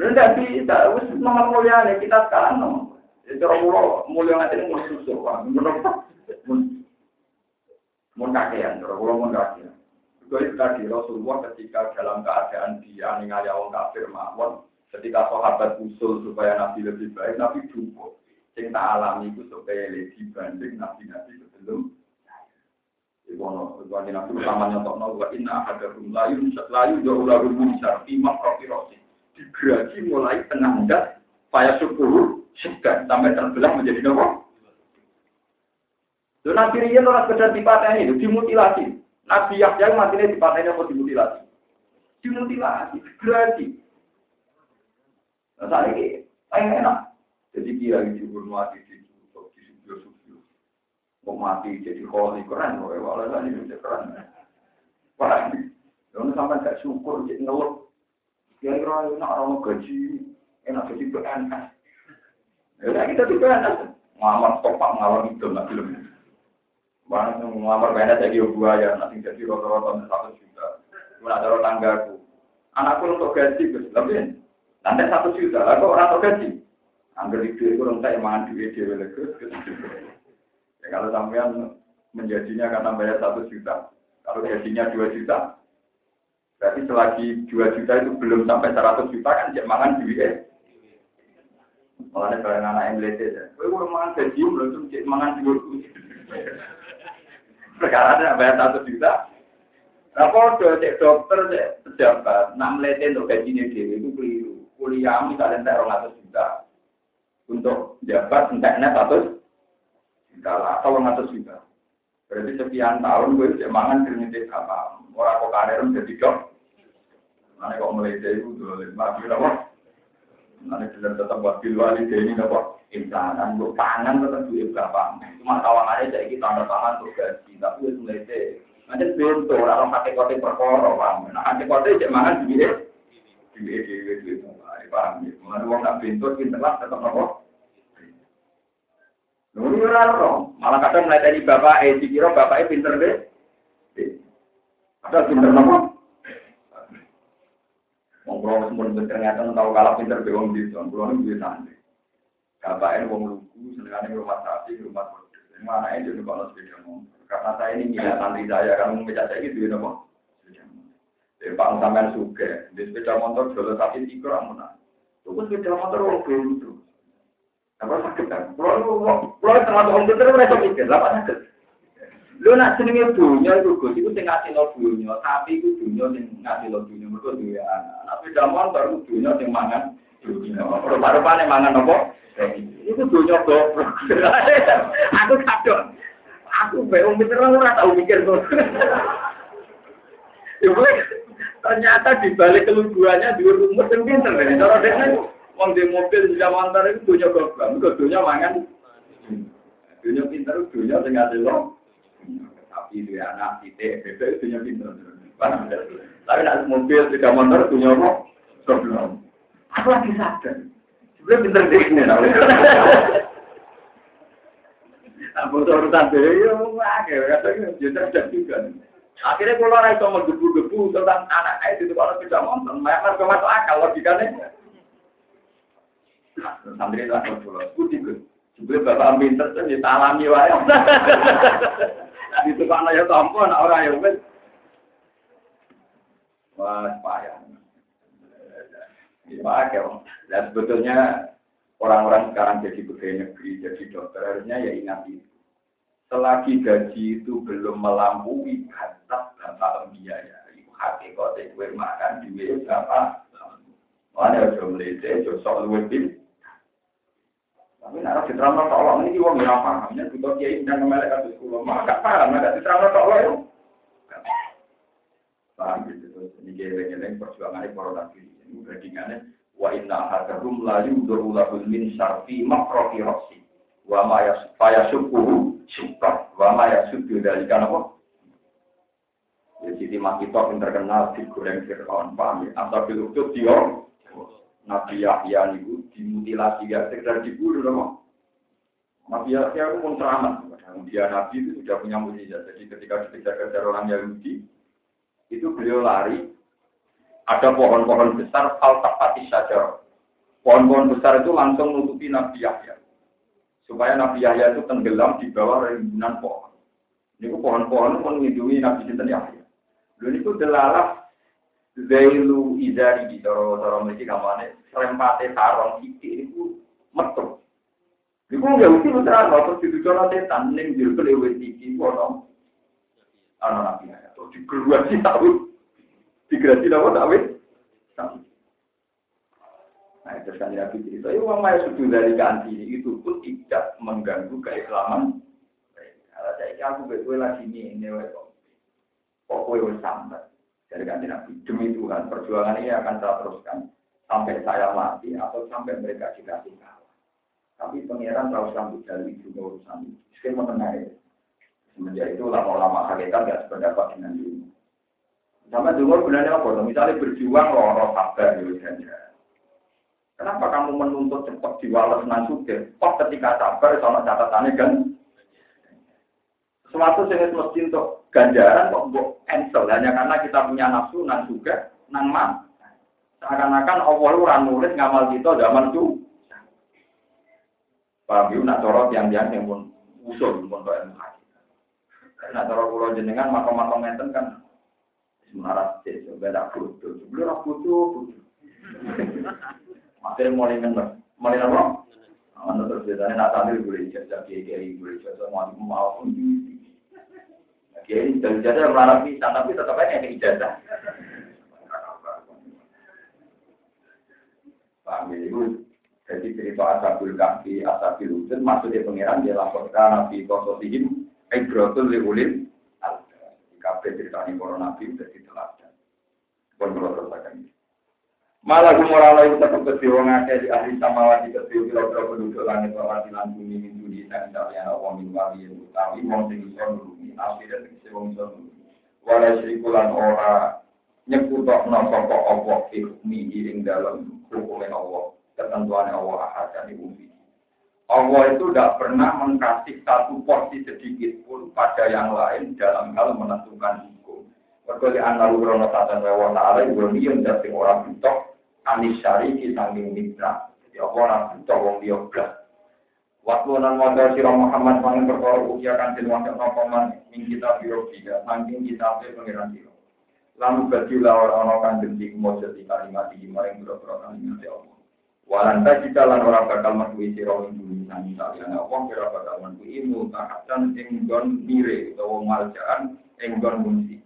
Tidak bisa, wis nomor mulia nih kita sekarang nomor. Itu orang mulia, nanti ini mau susu, menurut mun kakean, mulia mun kakean. Itu tadi Rasulullah ketika dalam keadaan dia ningali orang kafir mawon, ketika sahabat usul supaya Nabi lebih baik, Nabi dukung sing tak alami itu lebih dibanding nabi-nabi sebelum Iwono, sebagai nabi utama nyontok wa inna ahadakum layu layu jauh lalu munsar imam rosi digaji mulai penanda payah sepuluh segan sampai terbelah menjadi nopo. Lalu nabi Rian orang sekedar dipateni itu dimutilasi. Nabi Yahya matinya dipateni apa dimutilasi? Dimutilasi, digaji. Nah, saat ini, enak. Jadi kiai dihormati di tutup di subyo subyo. Mau mati jadi kholi keren, kok walau ini keren. Wah, lalu sampai gak syukur jadi ngeluh. Kiai raya nak orang gaji, enak jadi PNS. Ya kita di PNS, ngamar topak ngalor itu nggak film. Mana yang ngamar PNS jadi buaya, nanti jadi rata-rata satu juta. Mana ada tanggaku. Anakku untuk gaji, gus, tapi nanti satu juta, lalu orang untuk gaji. Angger itu kurang tak emangan duit dewe legus. Ya, kalau sampean menjadinya karena bayar satu juta, kalau gajinya dua juta, berarti selagi dua juta itu belum sampai seratus juta kan cek mangan duit. Malah bareng anak lete ya. Kowe kurang mangan gaji belum cek mangan duit. Perkara ada bayar satu juta. Nah, kode cek dokter, cek pejabat, enam lete untuk gajinya dewe itu keliru. Kuliah misalnya tak orang juta, untuk jabat enteknya satu juta atau satu juta. Berarti sekian tahun gue cek mangan kriminal apa? Orang kok karir jadi dok. Mana kok mulai dari itu lima kilo apa? Mana sudah tetap buat wali ini apa? Insanan gue pangan tetap duit berapa? Cuma tawangannya jadi kita tanda tangan untuk gaji, tapi itu mulai dari Nanti bentuk orang pakai kote perkara, paham? Nah, pakai kote cek mangan duit, duit, duit, duit, paham? Mana uang tak pinter lah, tetap apa? Nuri ora malah kadang tadi bapak eh dikira bapaknya pinter deh. Ada pinter nopo? Ngobrol semua ternyata tahu kalah pinter be wong di son, kulo niku bisa nanti. Bapaknya wong lugu, senengane rumah sapi, rumah produk. Mana aja juga kalau sepeda motor. Karena saya ini nggak nanti saya kan mau saya gitu nopo. Jadi pak sampean suka, di sepeda motor jual sapi tiga ramuan. Tunggu sepeda motor wong belum apa sakit kan? Kalau kalau termasuk om mereka mikir, apa sakit? Lu nak senengnya dunia itu gus, itu sing ngasih lo dunia, tapi itu dunia sing ngasih lo dunia, mereka dunia anak. Tapi zaman baru dunia sing mangan dunia. Rupa-rupane mangan apa? Itu dunia goblok. Aku kadon. Aku bae mikir ora tau mikir kok. ternyata di balik keluguannya di rumah yang pinter nih. Cara dia wong di mobil di antar itu dunia goblok, dunia mangan. Dunia pinter dunia sing lo. Tapi dia anak titik, beda dunia pinter. Tapi nak mobil tidak motor dunia kok goblok. Aku lagi sadar. Sebenarnya pinter deh ini. Aku urusan dia, ya, wah, kayak katanya, jadi juga. Akhirnya kalau orang itu menggebu-gebu tentang anak itu kalau tidak motor, memang masuk akal logikanya. Santri itu ada pulau, putih gue. Sebenarnya bapak pinter tuh ditalami wae. Itu kan ya tampon orang yang wes. Wah, payah. Ya, ya. Dan sebetulnya orang-orang sekarang jadi pegawai negeri, jadi dokter ya ingat itu selagi gaji itu belum melampaui batas bapak biaya, itu hati gue makan duit berapa? Mana udah melete, sok luwih Tapi nak diterangno tolong ini wong ora paham, nek butuh kiai dan melek kados kula, maka paham. Diterangno tolong yo. Paham gitu terus ini geleng-geleng. Ini wa inna hadarum la yudru min syarfi makrofi wa ma yasukuhu syukar wa ma yasudu dari kan apa ya jadi makito yang terkenal di goreng Fir'aun paham ya? Atau bilukut dia Nabi Yahya itu dimutilasi. Ya sekedar dibunuh dong Nabi Yahya itu pun selamat. Dia Nabi itu sudah punya mujizat. Jadi ketika dikejar-kejar orang Yahudi itu beliau lari. Ada pohon-pohon besar al tapati saja pohon-pohon besar itu langsung menutupi Nabi Yahya. Supaya Nabi Yahya itu tenggelam di bawah rimbunan pohon. Ini pohon-pohon pun melindungi Nabi Sinten Yahya. Lalu itu delalah Zailu Izari di cara-cara mesti kamane serempate sarong iki itu metu. Iku nggak mesti putra terus ditujuan setan ning jero kelewet iki ono ana Nabi Yahya. Terus digeluasi tahu. Digerasi apa tahu? Nah, itu kan Nabi cerita, ya uang maya sudah dari ganti itu pun tidak mengganggu keislaman. Kalau saya aku betul lagi ini, ini kok kue sambat dari ganti Nabi. Demi Tuhan, perjuangan ini akan saya teruskan sampai saya mati atau sampai mereka dikasih kalah. Tapi pangeran tahu sambut dari juga urusan itu. Skema tenang ya. Semenjak itu lama-lama hakikat gak sependapat dengan dulu. Sama dulu sebenarnya apa? Misalnya berjuang loh, sabar, ya, Kenapa kamu menuntut cepat diwales nan suge? Kok ketika sabar sama catatannya kan? Suatu jenis mesti untuk ganjaran kok bu cancel hanya karena kita punya nafsu nan juga nan man. Seakan-akan Allah ora nulis ngamal kita zaman itu. Paham yuk, nak corot yang yang pun usul pun kok ilmu. Nak corot pulau jenengan makom-makom enten kan sebenarnya sih, beda butuh. Sebelum butuh, butuh. Akhirnya mulai ngenes, mulai apa? Anda terus biasanya nak tampil boleh ijazah, kiai kiai boleh ijazah, mau mau pun Kiai dari ijazah melarang bisa, tapi tetap aja yang ijazah. Paham ya, itu jadi cerita asabul kahfi, asabil wujud, maksudnya pengiran dia laporkan nabi kososihim, ibrotul liulin, di kafe ceritanya para nabi sudah diteladan. Pun kalau terus akan ini. Malah gumora itu tetap ke wong akeh di ahli samawati ke kira-kira penduduk langit bawah di lan bumi min duni sang kalian Allah min wali utawi wong sing iso nulungi akhir sing wong nulungi wala syirikulan ora nyekutokno sapa apa hukmi ing dalam hukumnya Allah ketentuan Allah dan bumi Allah itu tidak pernah mengkasih satu porsi sedikit pun pada yang lain dalam hal menentukan hukum. Mereka di antara krono tatan wa ta'ala yang dari orang butok anis syariki sanging mitra. Jadi apa orang buta wong dia blas. Waktu nan wajah sirah Muhammad mangin perkara ukia kantin wajah nopoman min kita biro tiga sanging kita pe pengiran sirah. Lalu badilah orang-orang kantin di mojo di kalimat di maring biro-biro kalimat ya Allah. Walanta jika lan orang bakal menuhi sirah ing bumi sanging kalian Allah kira bakal menuhi mutahatan ing gon mire utawa maljaan ing gon munsi.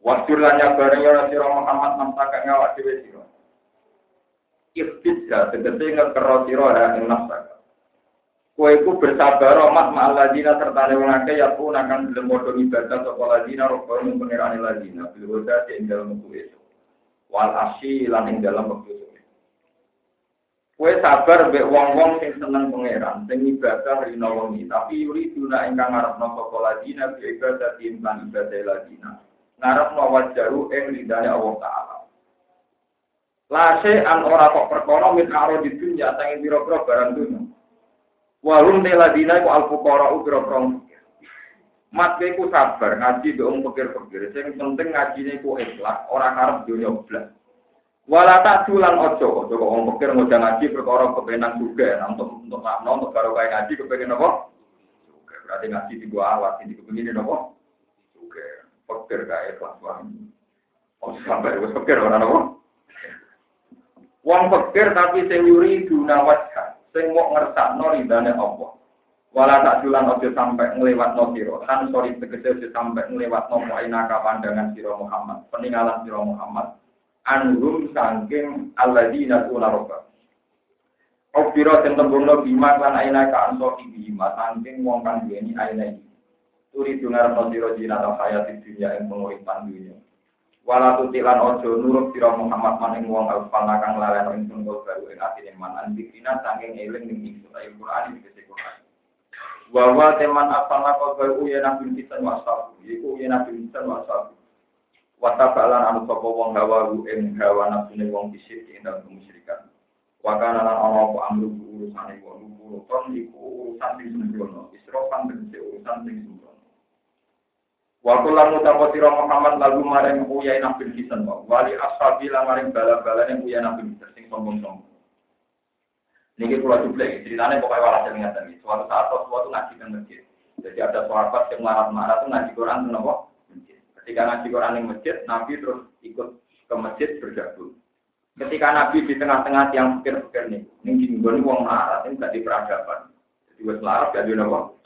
Wasjur lan nyabareng ya sirah Muhammad namtaka ngawak dhewe sirah. Iftidha, tegesi ngekero siro ya nafsaka. Kue ku bersabar rahmat ma'al ladina serta wong akeh ya pun akan belum padha ibadah sapa ladina robbal mung pangerane ladina bil wada ing dalem wektu esuk. Wal asyi lan dalem wektu sore. Kue sabar mbek wong-wong sing seneng pangeran, sing ibadah wengi, tapi yuri duna ingkang ngarepno sapa ladina bi ibadah timban ibadah ladina. Ngarepno wajahu ing ridane Allah taala. Lase an ora kok perkara min di dunya tangi pira-pira barang dunya. Walum te ladina ku al fuqara pira-pira Mat ku sabar ngaji do pikir-pikir sing penting ngajine ku ikhlas ora karep dunya blas. Wala tak tulan ojo, ojo kok wong pikir ngojang ngaji perkara kepenan juga, nah, untuk untuk makna untuk karo kayak ngaji kepengen apa? Juga berarti ngaji di gua alat ini kepengen apa? Juga pikir kayak ikhlas wani. Oh sampai wis pikir ora apa? Wong pikir tapi sing yuri duna wajha, sing mau ngersakno ridane Allah. Wala tak julan ojo sampai ngelewat no siro. Kan sorry tegese ojo sampai ngelewat no mu'inaka pandangan siro Muhammad. Peninggalan siro Muhammad. Anhum sangking alladzina tuna robbah. Obiro dan tembungno bima kan aina ka anso ibima sangking wong kan duweni aina iki. Turi dungar no siro jina ta hayat dunia yang penguripan dunia. Wala tutilan ojo nurut sira Muhammad maning wong alfana kang laleno ing tunggal baru ing atine man andikina saking eling ning ingsun ayo Quran iki kese Quran. Wa wa teman alfana kau baru ya nabi kita wasab iku ya nabi kita wasab. Wa tabalan anu sapa wong hawa ing hawa nafsune wong bisik ing dalem kemusyrikan. Wa kana lan ana apa amru urusane wong urusan iku urusan sing sembrono. Isrofan tegese urusan sing Waktu lalu tahu siro Muhammad lalu maring uyai nabi kisan wali ashabi lah maring bala-bala yang nabi kisan sing sombong sombong. Niki juga ceritanya pokoknya walau saya ingat lagi. Suatu saat suatu ngaji di masjid. Jadi ada sahabat yang marah-marah tuh ngaji Quran tuh nopo. Ketika ngaji Quran di masjid, Nabi terus ikut ke masjid bergabung. Ketika Nabi di tengah-tengah yang pikir-pikir nih, ini gini uang marah, ini gak di peradaban. Jadi gue selarat gak di nopo.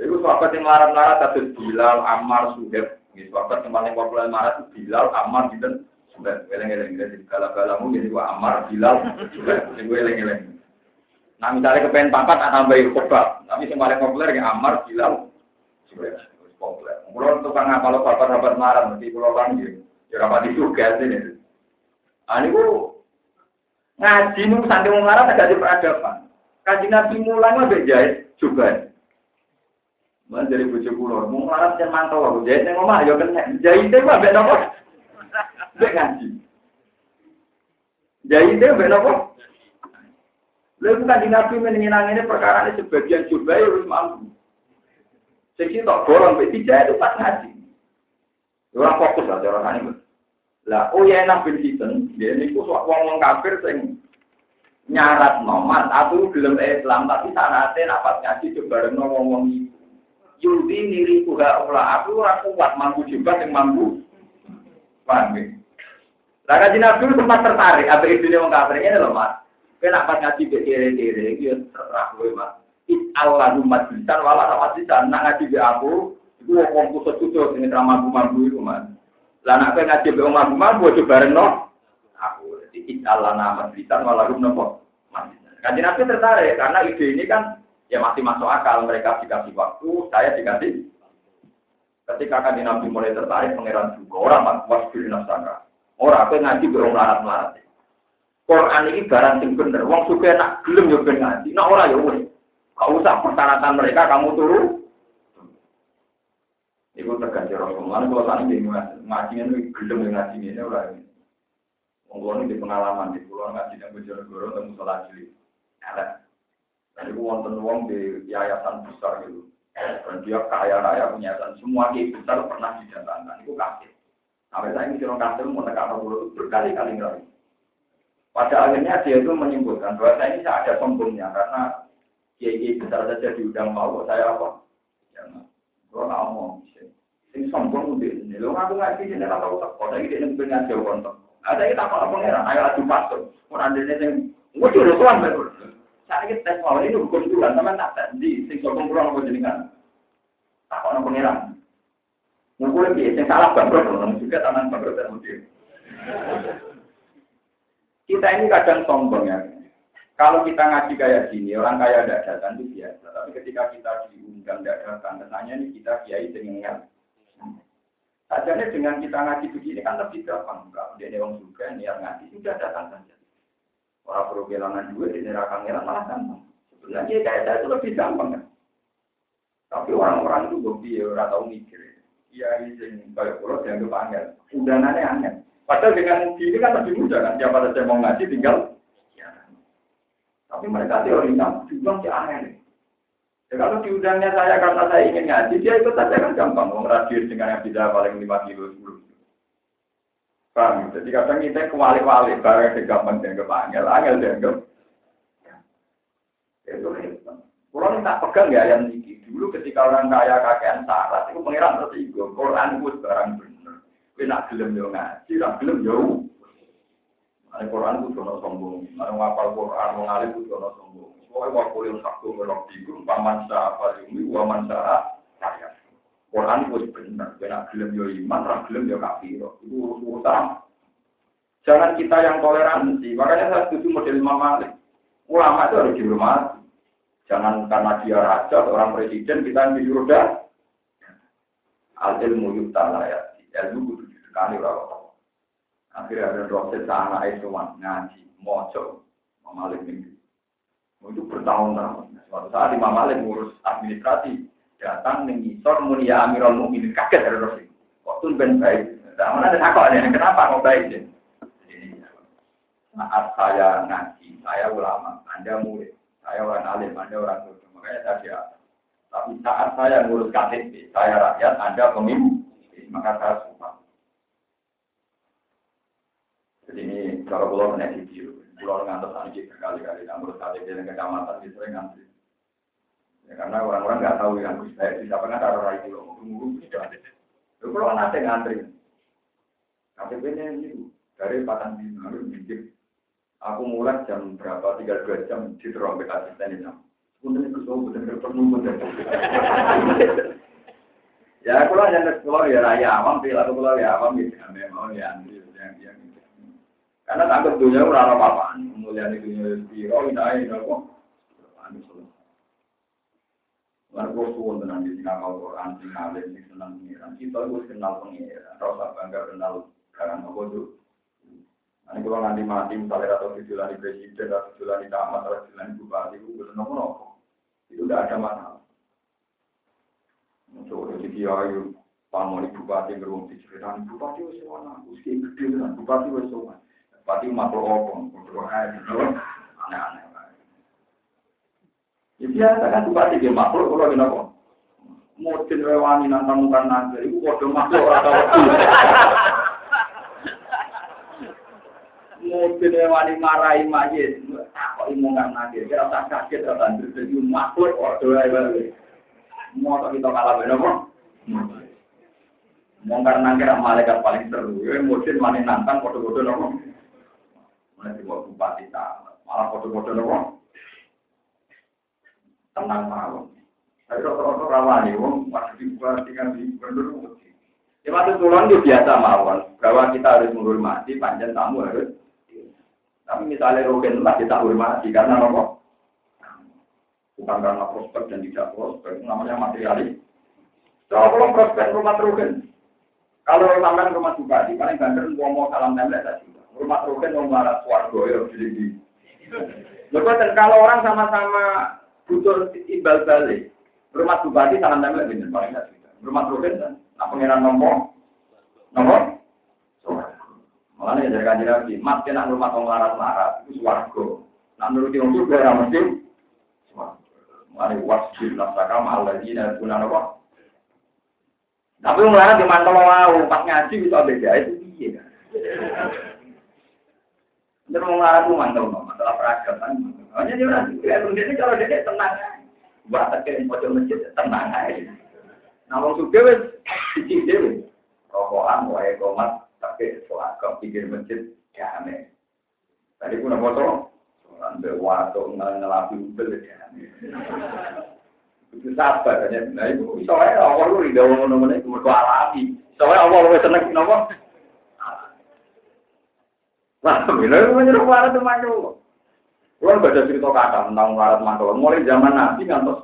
Itu sahabat yang marah-marah kados Bilal, Ammar, Suhaib. Ini sahabat yang paling populer marah itu Bilal, Ammar, dan Suhaib. Eleng-eleng jadi gala-galamu jadi gua Ammar, Bilal, Suhaib. Jadi gue eleng-eleng. Nah misalnya kepengen pangkat tak tambahin kebab. Tapi yang paling populer yang Ammar, Bilal, Suhaib. Populer. Kalau tukang ngapal sahabat-sahabat marah, mesti pulau kan gitu. Ya rapat itu gas ini. Ah ini gua ngaji nu santai marah agak di peradaban. Kaji nabi mulai mah bejait juga. Mana dari bujuk pulau, mau marah jangan mantau aku. Jahit yang ngomong, ayo kena. Jahit itu mbak nopo. Mbak ngaji. Jahit itu mbak nopo. Lalu bukan di nabi menyenang ini perkara ini sebagian coba ya harus mampu. Sisi tak borong, mbak tidak itu pas ngaji. Orang fokus lah orang ini. Lah, oh ya enak bin Hiten, dia ini kok wong kafir sing nyarat nomad, aku belum Islam, tapi sanatnya dapat ngaji coba ngomong-ngomong itu. Yudi niri kuha ula aku ora kuat mampu juga yang mampu. Paham ya? Lah kaji Nabi sempat tertarik, apa itu dia kafir ini loh mas. Kena pas ngaji be kere-kere, dia terserah gue mas. Allah umat bisa, wala sama bisa, nak ngaji be aku, itu wong kusut kusut ini ramah mampu itu mas. Lah nak ngaji be mampu mampu, coba reno. Aku, it Allah nama bisa, wala rum nopo. Kaji Nabi tertarik karena ide ini kan ya masih masuk akal mereka dikasih waktu, saya dikasih. Ketika kan Nabi mulai tertarik, pangeran juga orang mak was diri nafsaka. Orang apa ngaji berong larat larat. Quran ini barang sing bener. Wong suka nak gelem yo ben ngaji. Nak ora yo wis. Gak usah persyaratan mereka kamu turu. Ibu tergantung Rasulullah. Kalau tadi di ngaji ini gelem ngaji ini ora. Wong ini di pengalaman di pulau ngaji yang Bojonegoro temu salah cilik. Ada dan itu wonten wong di yayasan besar gitu. Dan dia kaya raya punya yayasan. Semua kiai besar pernah didatangkan. Itu kasih. Sampai saya ini sirong kasih mau tekan itu berkali-kali lagi. Pada akhirnya dia itu menyimpulkan bahwa saya ini ada sombongnya karena kiai besar saja diundang mau saya apa? Ya, nggak mau, ini sombong udah ini. Lo ngaku ngaji sini nggak tahu tak. Kalau ini ini punya jauh kontak. Ada kita apa pengeran? Ayo adu pastor. Orang ini yang gue jodoh tuan. Saya ini tes mau ini hukum bulan, teman tak tes di sing sokong kurang apa jenengan. Tak ono pengiran. Mungkin lagi, yang salah bangkrut, orang juga tangan bangkrut dan mungkin. Kita ini kadang sombong ya. Kalau kita ngaji kayak gini, orang kaya tidak datang itu biasa. Tapi ketika kita diundang tidak datang, kesannya ini kita kiai dengan Sajanya dengan kita ngaji begini kan lebih gampang. Kalau dia orang juga niat ngaji sudah datang saja. Orang perlu kehilangan duit, ini rakam malah gampang. Sebenarnya kayak saya itu lebih gampang kan. Tapi orang-orang itu gue biar orang tahu mikir. Iya, izin kayak pulau dianggap angel. Undangannya aneh. Padahal dengan ini kan lebih mudah kan. Siapa saja mau ngaji tinggal. Ya. Tapi mereka teori kan, sih aneh nih. Ya, kalau diundangnya saya karena saya ingin ngaji, dia ikut saja kan gampang. Mau dengan yang bisa paling 5 kilo, 10 kilo. Paham? Jadi kadang kita kewali-wali, barang yang gampang dianggap angel, angel dianggap. Ya, itu hebat. Kalau tak pegang ya yang ini. Dulu ketika orang kaya kakean syarat, itu pengiran tertigo. Quran itu barang bener. Kita nak gelem yo ngaji, nak gelem yo. Al Quran itu jono sombong. Ada ngapal Quran, mengalir itu jono sombong. Pokoknya mau kuliah satu melok tiga, paman apa yumi, waman sah kaya. Quran itu benar, kena gelem yo iman, rak gelem yo kafir. Itu urusan. Jangan kita yang toleransi. Makanya saya setuju model Imam Malik. Ulama itu harus dihormati. Jangan karena dia raja atau orang presiden kita yang disuruh dah. Al ilmu yutala ya. Ilmu kudu sekali orang Akhirnya ada dosen sana itu ngaji, mojo, Malik minggu. Itu bertahun-tahun. Suatu saat Imam Malik ngurus administrasi, datang mengisor mulia Amirul Mukminin kaget dari dosen. Waktu ben baik. Nah, mana ada takut ya? Kenapa mau baik sih? Saat saya ngaji, saya ulama, Anda murid, saya orang alim, Anda orang tua. Makanya saya siap. Tapi saat saya ngurus KTP, saya rakyat, Anda pemimpin, maka saya suka. Jadi ini kalau pulau menaik video, pulau ngantor tadi berkali-kali, ngurus KTP dan kecamatan, itu sering ngantri. Ya, karena orang-orang nggak tahu yang Gus Baik bisa pernah taruh rai pulau, tunggu sudah. Lalu pulau nanti ngantri. KTP ini dari Patang Bima, mikir. Aku mulai jam berapa, tiga dua jam di terombek asisten ini. Untuk itu semua benar-benar penuh. Ya, kalau yang sekolah ya raya awam, bila sekolah ya awam, ya memang ya antri, yang yang karena takut dunia ora apa-apaan, kemudian di dunia biro, ini ini kok. Lalu suwon tenan di kalau Quran, sing alim, sing senang pengiran. Kita harus kenal pengiran, rasa bangga kenal karang apa itu. Ini kalau nanti mati, misalnya atau di presiden, atau di tamat, atau di bupati, itu betul nopo Itu tidak ada masalah. Coba jadi kiai, pamori bupati beruang diceritakan, bupati wes mana, usia gede kan, bupati wes mana. Bupati makhluk opong, makhluk air, aneh-aneh. Ya biasa kan bupati dia makhluk, kalau gini apa? Mungkin nantang mukan nanti, itu kode makhluk atau Mungkin rewani marahi majid, kok imungan nanti, kira tak kaget, tak jadi makhluk, kode rewani. Mau kita kalah beda kok. Malaikat paling seru, ya mungkin mana nantang foto-foto nopo. Mulai dibawa bupati tamat, malah foto-foto nopo. Tenang malam. Tapi rata-rata rawani, wong masih bupati kan di gubernur. Ya waktu turun itu biasa mawon, bahwa kita harus menghormati panjang tamu harus. Tapi misalnya rogen lah kita hormati karena nopo bukan karena prospek dan tidak prospek, namanya materialis. Kalau prospek rumah terugen, kalau sampai rumah bupati, paling banter mau salam tembak tadi. Rumah terugen mau marah suarga ya, jadi Lepas kalau orang sama-sama butuh imbal balik, rumah bupati salam tembak bener paling tidak Rumah terugen kan, nah pengiran nomor, nomor, Makanya dari kajian lagi, mas kena rumah tong larat-larat itu suarga. Nah menurut yang juga mesti. Mari wasjud nafsaka ma'aladina guna apa? Tapi ngelarang di mantel mau. Pas ngaji bisa beda itu iya. Jadi mau ngelarang tuh mantel masalah peragatan. Hanya dia ini kalau dia tenang. Buat masjid tenang aja. Nah. Rokokan wae komat tapi kau pikir masjid ya. Tadi pun apa tuh? Ngelapi ubel ya. Itu sabar Nah itu soalnya awal lu dalam mana itu. Soalnya awal lu seneng bila. Kalau baca cerita kata tentang warat makhluk, mulai zaman Nabi kan terus.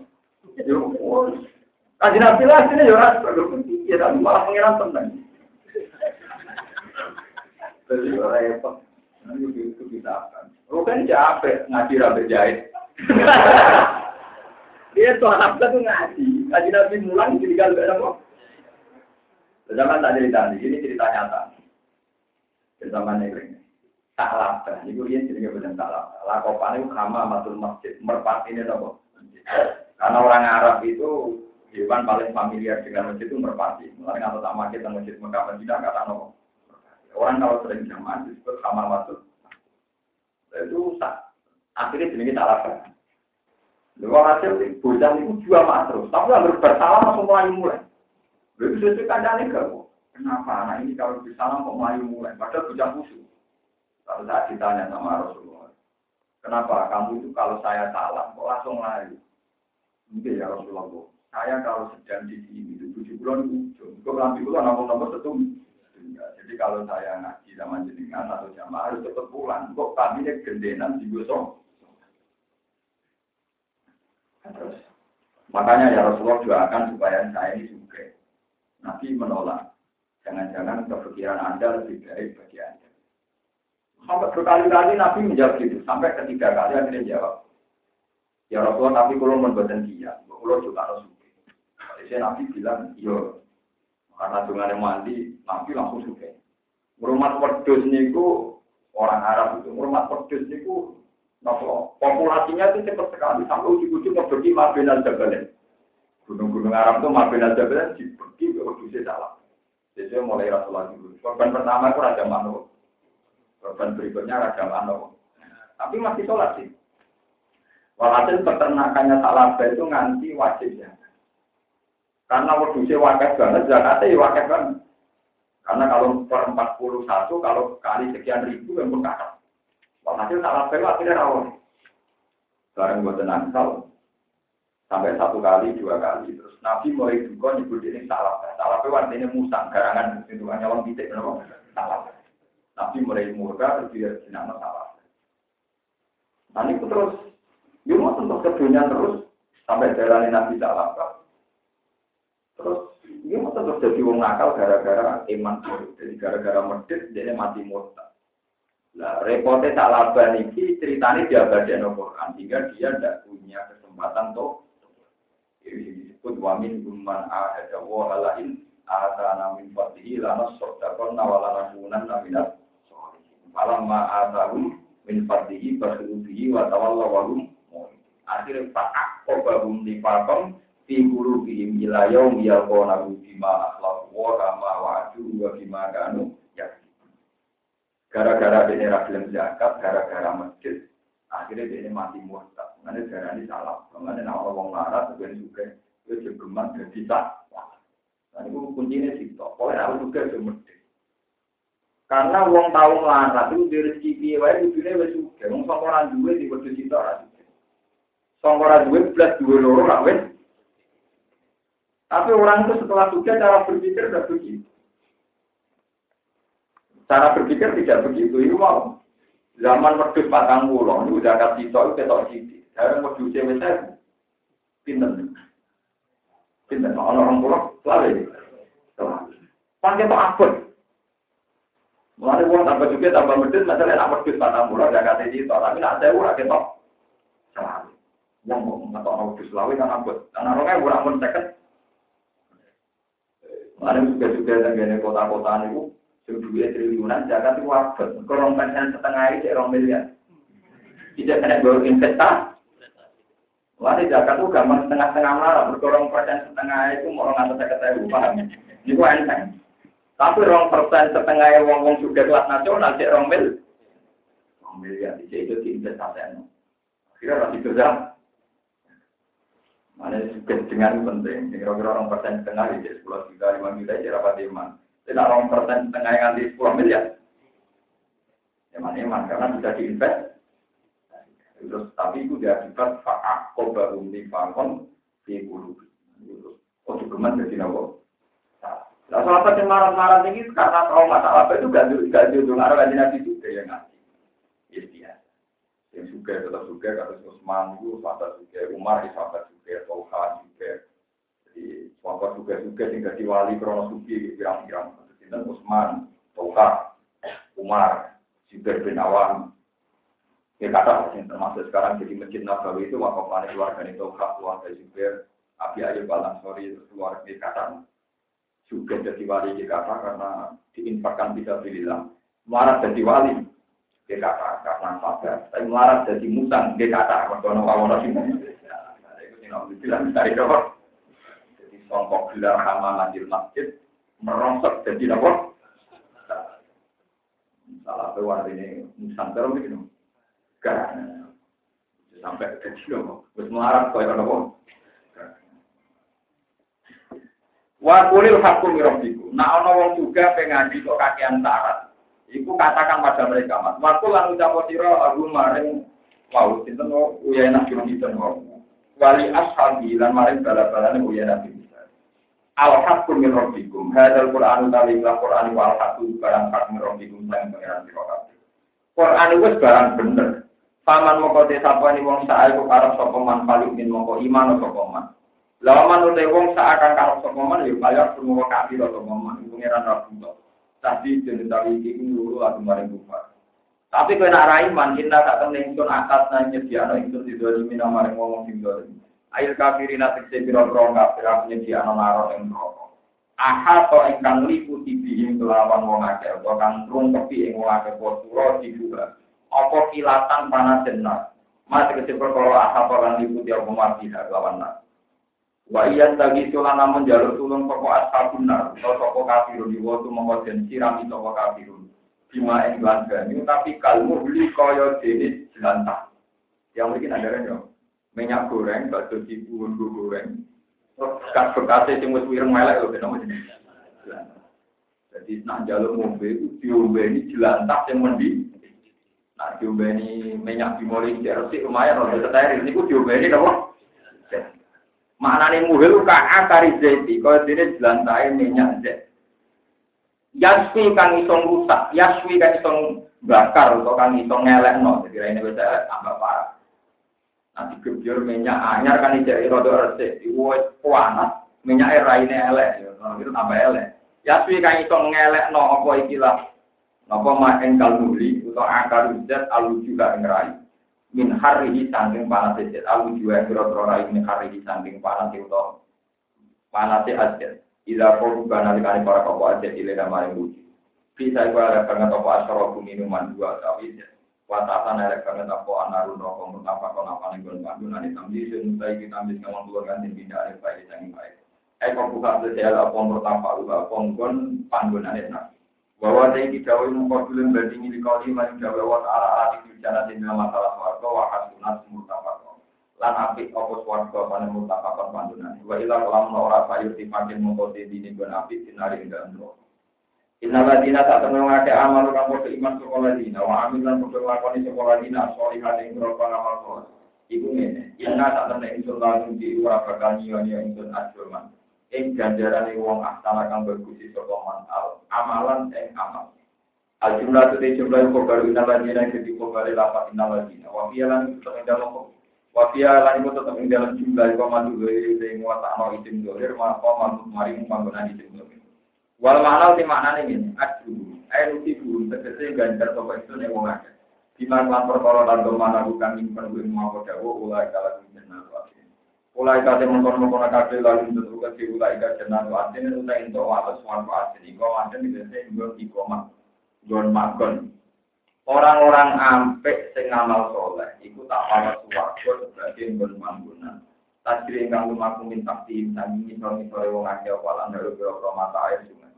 Kaji Nabi lah sini ya ya tapi malah pengiran tenang. Jadi repot. Nanti itu kita akan. Lu kan capek ngaji rabe jahit. Dia tuh anak tuh ngaji. Kaji Nabi mulang jadi kalau ada Zaman tak cerita ini cerita nyata. Zaman ini tak laba. Iku dia jadi benar tak laba. Lakopan itu kama matul masjid. Merpati ini apa? Karena orang Arab itu hewan paling familiar dengan masjid itu merpati. Mulai nggak tak makin masjid Mekah Madinah kata nopo. Orang kalau sering jamaah disebut kama matul. Itu tak. Akhirnya jadi tak laba. Lalu hasil bocah itu mak terus. Tapi yang bersalah langsung mulai mulai. Lalu sesuai kandangnya ke Kenapa anak ini kalau bersalah kok mulai mulai? Padahal bocah khusus. Kalau saya ditanya sama Rasulullah, kenapa kamu itu kalau saya salah kok langsung lari? Mungkin ya Rasulullah, saya kalau sedang di sini itu tujuh bulan ujung, kok lampi bulan nomor-nomor setum. Jadi kalau saya ngaji sama jenengan atau jamaah harus cepat pulang. Kok kami gendenan di gosong? Terus makanya ya Rasulullah doakan supaya saya ini juga. Nabi menolak. Jangan-jangan kepikiran Anda lebih baik bagi Anda. Sampai berkali-kali Nabi menjawab gitu. Sampai ketiga kali akhirnya jawab. Ya Rasulullah, tapi kalau membuatkan dia, kalau juga suka. Jadi Nabi bilang, iya. Karena dengan mandi, Nabi langsung suka. Rumah wedus niku orang Arab itu, rumah wedus niku nopo populasinya itu cepat sekali sampai ujung-ujung pergi al Jabalen. Gunung-gunung Arab itu al Jabalen pergi ke ujung salah. Jadi mulai Rasulullah dulu. Korban pertama itu Raja Manu. Korban berikutnya Raja Mano. Tapi masih sholat sih. Walhasil peternakannya salah itu nganti wajib ya. Karena wedusnya wakil banget, zakatnya ya wakil banget. Karena kalau per 41, kalau kali sekian ribu yang berkata. Walhasil salah itu akhirnya rawon. Bareng buat nangsal, sampai satu kali, dua kali. Terus Nabi mulai juga nyebut ini salah. Salah itu artinya musang, garangan. Itu hanya orang titik, salah. Nabi mulai murka terus dia jenama salah. Nah itu terus, dia mau tentu kedunya terus sampai jalan Nabi salah. Terus dia mau terus jadi wong nakal gara-gara iman jadi gara-gara medit dia mati murka. Nah, repotnya tak laba niki ceritanya dia baca Quran sehingga dia tidak punya kesempatan tuh ini disebut wamin guman ahada wa halain atana min fadlihi lana sodakon nawalana kunan naminat Falamma atahum min fadlihi basiru bihi wa tawalla wa hum Akhirnya fakak kobahum nifakon fi qulubihim ila yaum yalqawnahu bima akhlaqu wa kama wa'adu wa bima kanu Gara-gara dia ragilem zakat, gara-gara masjid, akhirnya dia mati murtad. Mengenai darah ini salah. Mengenai nama orang larat, sebenarnya juga itu jegeman jadi tak. Nah, itu kuncinya sih. Pokoknya aku juga itu karena wong tahu melarat itu dari rezeki piye wae kudune wis suge. Wong sing ora duwe di wedhus itu ora. Sing ora duwe plus duwe loro ra wis. Tapi orang itu setelah suka cara berpikir tidak begitu. Cara berpikir tidak begitu. Itu mau zaman wedhus patang ini udah kasih tol ketok sini. Sekarang wedhus cewek saya pinter. Pinter. Orang-orang pulau selalu. Pakai apa? Mulai uang tambah juga tambah medit, masalah nak medit patah murah gak kata itu, tapi nak saya urah ketok. Selalu. Uang mau ngetok orang medit selalu kan abot. Karena orangnya urah pun seket. Mulai juga juga dengan kota-kota itu, sebuah triliunan, jaga itu abot. Kalau persen setengah itu orang miliar. Tidak kena bawa investasi. Mulai jaga itu gampang setengah-setengah malah, berkorong persen setengah itu mau orang atas saya ketahui, paham? Ini kok enteng. Tapi rong persen setengah wong wong juga kelas nasional cek rong mil. Rong mil ya di itu di investasi. Kira masih kerja. Mana dengan penting. Kira-kira rong persen setengah di sepuluh juta lima juta jadi rapat iman. Tidak rong persen setengah yang di sepuluh miliar. Eman iman karena bisa diinvest. Terus tapi itu diakibat faak kobarum di fakon di bulu. Oh, cukuman jadi nopo. Nah, sahabat yang marah-marah ini karena trauma sahabat itu gak gak jodoh ngaruh kaji nabi juga ya nggak. Yang juga tetap juga kados Utsman itu sahabat juga, Umar itu sahabat juga, Tolha juga. Jadi sahabat juga juga sing dadi wali krono suki pirang-pirang. Sinten Utsman, Tolha, Umar, Zubair bin Awam. Ya kata yang termasuk sekarang jadi masjid Nabawi itu wakafane keluarga itu hak keluarga Zubair, Abi Ayub Al Ansori keluarga kata juga jadi wali kata karena diinfakkan bisa bilang marah jadi wali kata karena sabar. Tapi marah jadi musang kata kalau itu yang bilang dari dong jadi songkok gelar hama di masjid merongsok jadi apa? Salah satu ini musang terus begini kan sampai ke loh terus marah kau yang apa Wa kulil hakum mirabbiku. Nah ana wong juga pengaji kok kakean syarat. Iku katakan pada mereka, Mas. Waktu lan ucap sira aku maring mau sinten uyana kira sinten mau. Wali ashabi lan maring bala-balane uyana bisa. Al hakum min rabbikum. Hadzal Qur'an utawi Qur'an wa al hakum barang hak min rabbikum sang pangeran sira kabeh. Qur'an wis barang bener. Paman moko te sapane wong sae kok arep sapa paling min moko iman sapa man. Lawa manute wong seakan karo sapa man ya kaya semua kafir atau man pengiran rabbul. Tadi jeneng tawi iki nuru aku maring kufar. Tapi kowe nak ra iman kita tak temen ingsun atas nang nyediakno ingsun didoli mina maring wong sing dolim. Ail kafirin atik pira-pira kafir nyediakno naro ing neraka. Aha to ingkang liputi bihim kelawan wong akeh utawa kang rungkepi ing wong akeh posura dibuka. Apa kilatan panas jenar. Mas kecil perkara aha lan liputi apa mati lawan nak. Wa iya tagi sulan namun jalur tulung toko ashabun nar atau toko kafirun di waktu mengkoden sirami toko kafirun. Bima ing banyu tapi kalmu beli koyo jenis jelantah. Yang mungkin ada kan minyak goreng bakso cipu bumbu goreng. Kas bekasnya sing wis wireng melek lho kenapa jenis jadi nak jalur mobil diombe ini jelantah yang mendi. Nah diombe ini minyak bimoli jersey lumayan loh steril ini diombe ini apa Maknane muhil ka akari zaiti, kaya dene jelantahe minyak zait. Yaswi kang iso rusak, yaswi kang iso bakar atau kang iso ngelekno, jadi ini bisa tambah parah. Nanti kebiar minyak anyar kan ijek rada resik, wis panas, minyak raine elek, itu tambah elek. Yaswi kang iso ngelekno apa ikilah Napa mak engkal muli utawa akar zat alu juga ngrai min harihi sangking panas ajet alu juga kira-kira rai min harihi sangking panas itu panas ajet ila nanti kali para kau ajet ila maring uji bisa gua ada banget apa asrofu minuman dua tapi watatan ada banget apa anarun rokok mutapa kau napa nih gue bantu nanti tambi suntai kita ambil kamu keluarkan dan tidak ada baik yang baik kau buka sosial apa mutapa lu apa panggon panggon ada bahwa saya tidak mengkodulun banding ini kau lima yang jawa ta'ala ala di jana dalam masalah warga wa hasunat murtafakon lan api opo warga pada murtafakon pandunan. Wa ila kolam ora sayur dipakai mengkode dini gun api sinari ing dalam Inna ladina tak temen ngake amal podo iman sekolah dina. Wa amin lan podo lakoni sekolah dina solihan ing berapa ngamal sholat Iku ngene, inna tak insun langsung di ura bakal nyiwa-nyiwa insun ajurman ing ganjaran wong astana kang bagus sapa man al amalan ing amal. Al jumlah tu te jumlah ko baru ina ladina ke di ko bare lapat ina ladina wa fiya lan tetep ing dalem wa fiya lan iku tetep ing dalem jumlah ko mandu wa ta'ala itim dolir ma ko mandu mari panggonan itim dolir wal ti maknane ngene adu ayo tibu tegese ganjar sapa ning wong akeh. Biman lan perkara lan mana bukan ing penuh mau dawa ulai kala jenengan Ulai kate mengkon mengkon kate lalu untuk ke ulai kate jenang asin itu tak untuk atas suatu asin iko asin itu saya gue iko gon magon. Orang-orang ampek sing ngamal soleh, iku tak malah suwargo sebagai gon mambunan. Tajri ingkang lumaku minta tim sami misal-misal wong akeh walan dalu biro mata air sungai.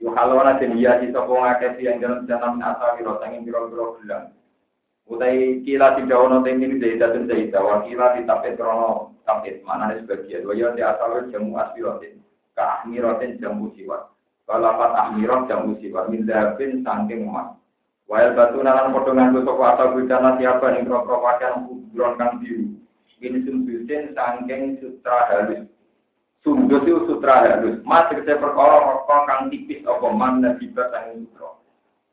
Yo halona den iya di sapa wong akeh yang jalan jalan asa biro sanging biro-biro gelang. Utai kila tidak ono tinggi dari datun dari Jawa kila ditapet krono tapet mana sebagian. Waya di asal jamu asbirotin ke ahmirotin jamu siwat. Balapat ahmirot jamu siwat min dabin sangking emas. Wayal batu nalan potongan itu toko asal bujana siapa nih kro kro pakaian buron kang biru. Ini sumbusin sangking sutra halus. Sundus itu sutra halus. Mas kita perkara rokok kang tipis apa man nabibat sangking sutra.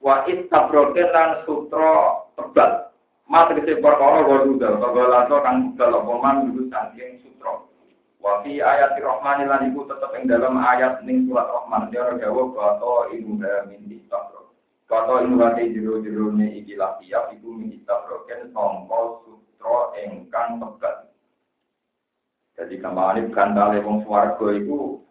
Wa it tabroken lan sutra tebal. Mas kese perkara wa dudal, kagalato kang budal apa man dulu saking sutra. Wa fi ayat Rahman lan iku tetep ing dalam ayat ning surat Rahman dia ora gawa kata ibu min istabro. Kata ibu hati jero-jero ne iki lafiya iku min istabro ken sangka sutra ingkang tegas. Jadi kembali gandale wong swarga iku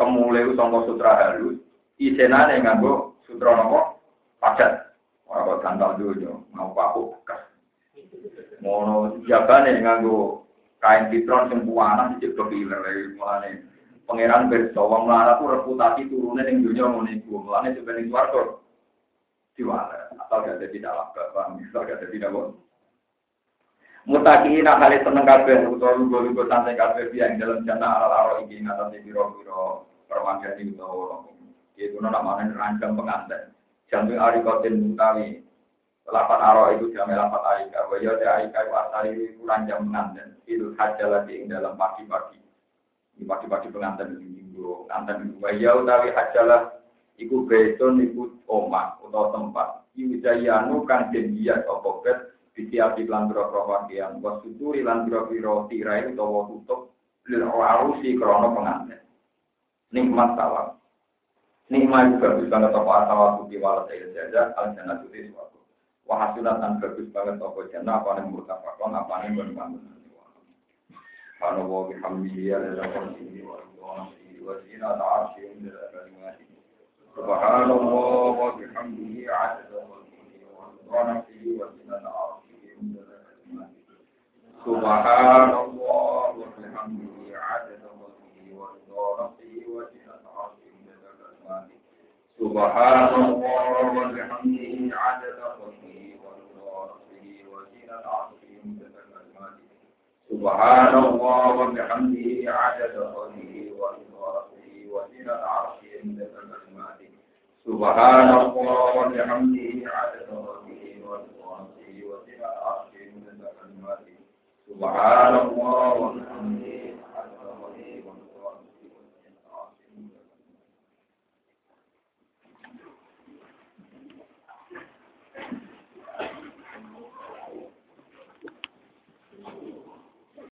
kemule sangka sutra halus, isenane nganggo sutra napa? Padat. Ora kok gandal dulu, mau paku bekas. Mono jabane nganggo kain pitron sing puanan iki kepiler mulane. Pangeran berso wong lara ku reputasi turune ning dunya ngono iku. Mulane sebenarnya swarga diwala asal gak jadi dalam paham asal gak jadi dalam mutakin hal seneng kabeh utawa lugu-lugu santai kabeh yang dalam jana alal aro iki ngatasi biro-biro permangga di utawa itu namanya rancang pengantin jantung ari kotin mutawi Lapat aro itu jam lapat aika. Wajah te aika itu asal itu kurang jam pengantin. Itu haja lagi yang dalam pagi-pagi. Ini pagi-pagi pengantin itu minggu. Pengantin itu. Wajah utawi haja lah. Iku beton, iku omah atau tempat. Iku jayanu kan janjian atau bet. Disiapi lan biro-biro pakaian. Wasuturi lan biro-biro tirai atau tutup. Lil krono pengantin. Nikmat salam. Nikmat juga bisa ngetop asal waktu diwalat saya jajah. Al-Jannah suatu. Dan bagus banget toko jannah apa yang apa yang berbangun. Karena wa bihamdihi ala rahmatihi wa ridwanihi wa zinata arsyih min al-kalimati. Subhanallah wa bihamdihi adada khalqihi wa ridwanihi wa zinata arsyih min al-kalimati. Subhanallah wa bihamdihi adada khalqihi wa ridwanihi wa zinata. Subhanallah wa سبحان الله وبحمده عدد خلقه ورضاه وزنة عرشه عدد كلماته سبحان الله وبحمده عدد خلقه ورضاه وزنة عرشه عدد كلماته سبحان الله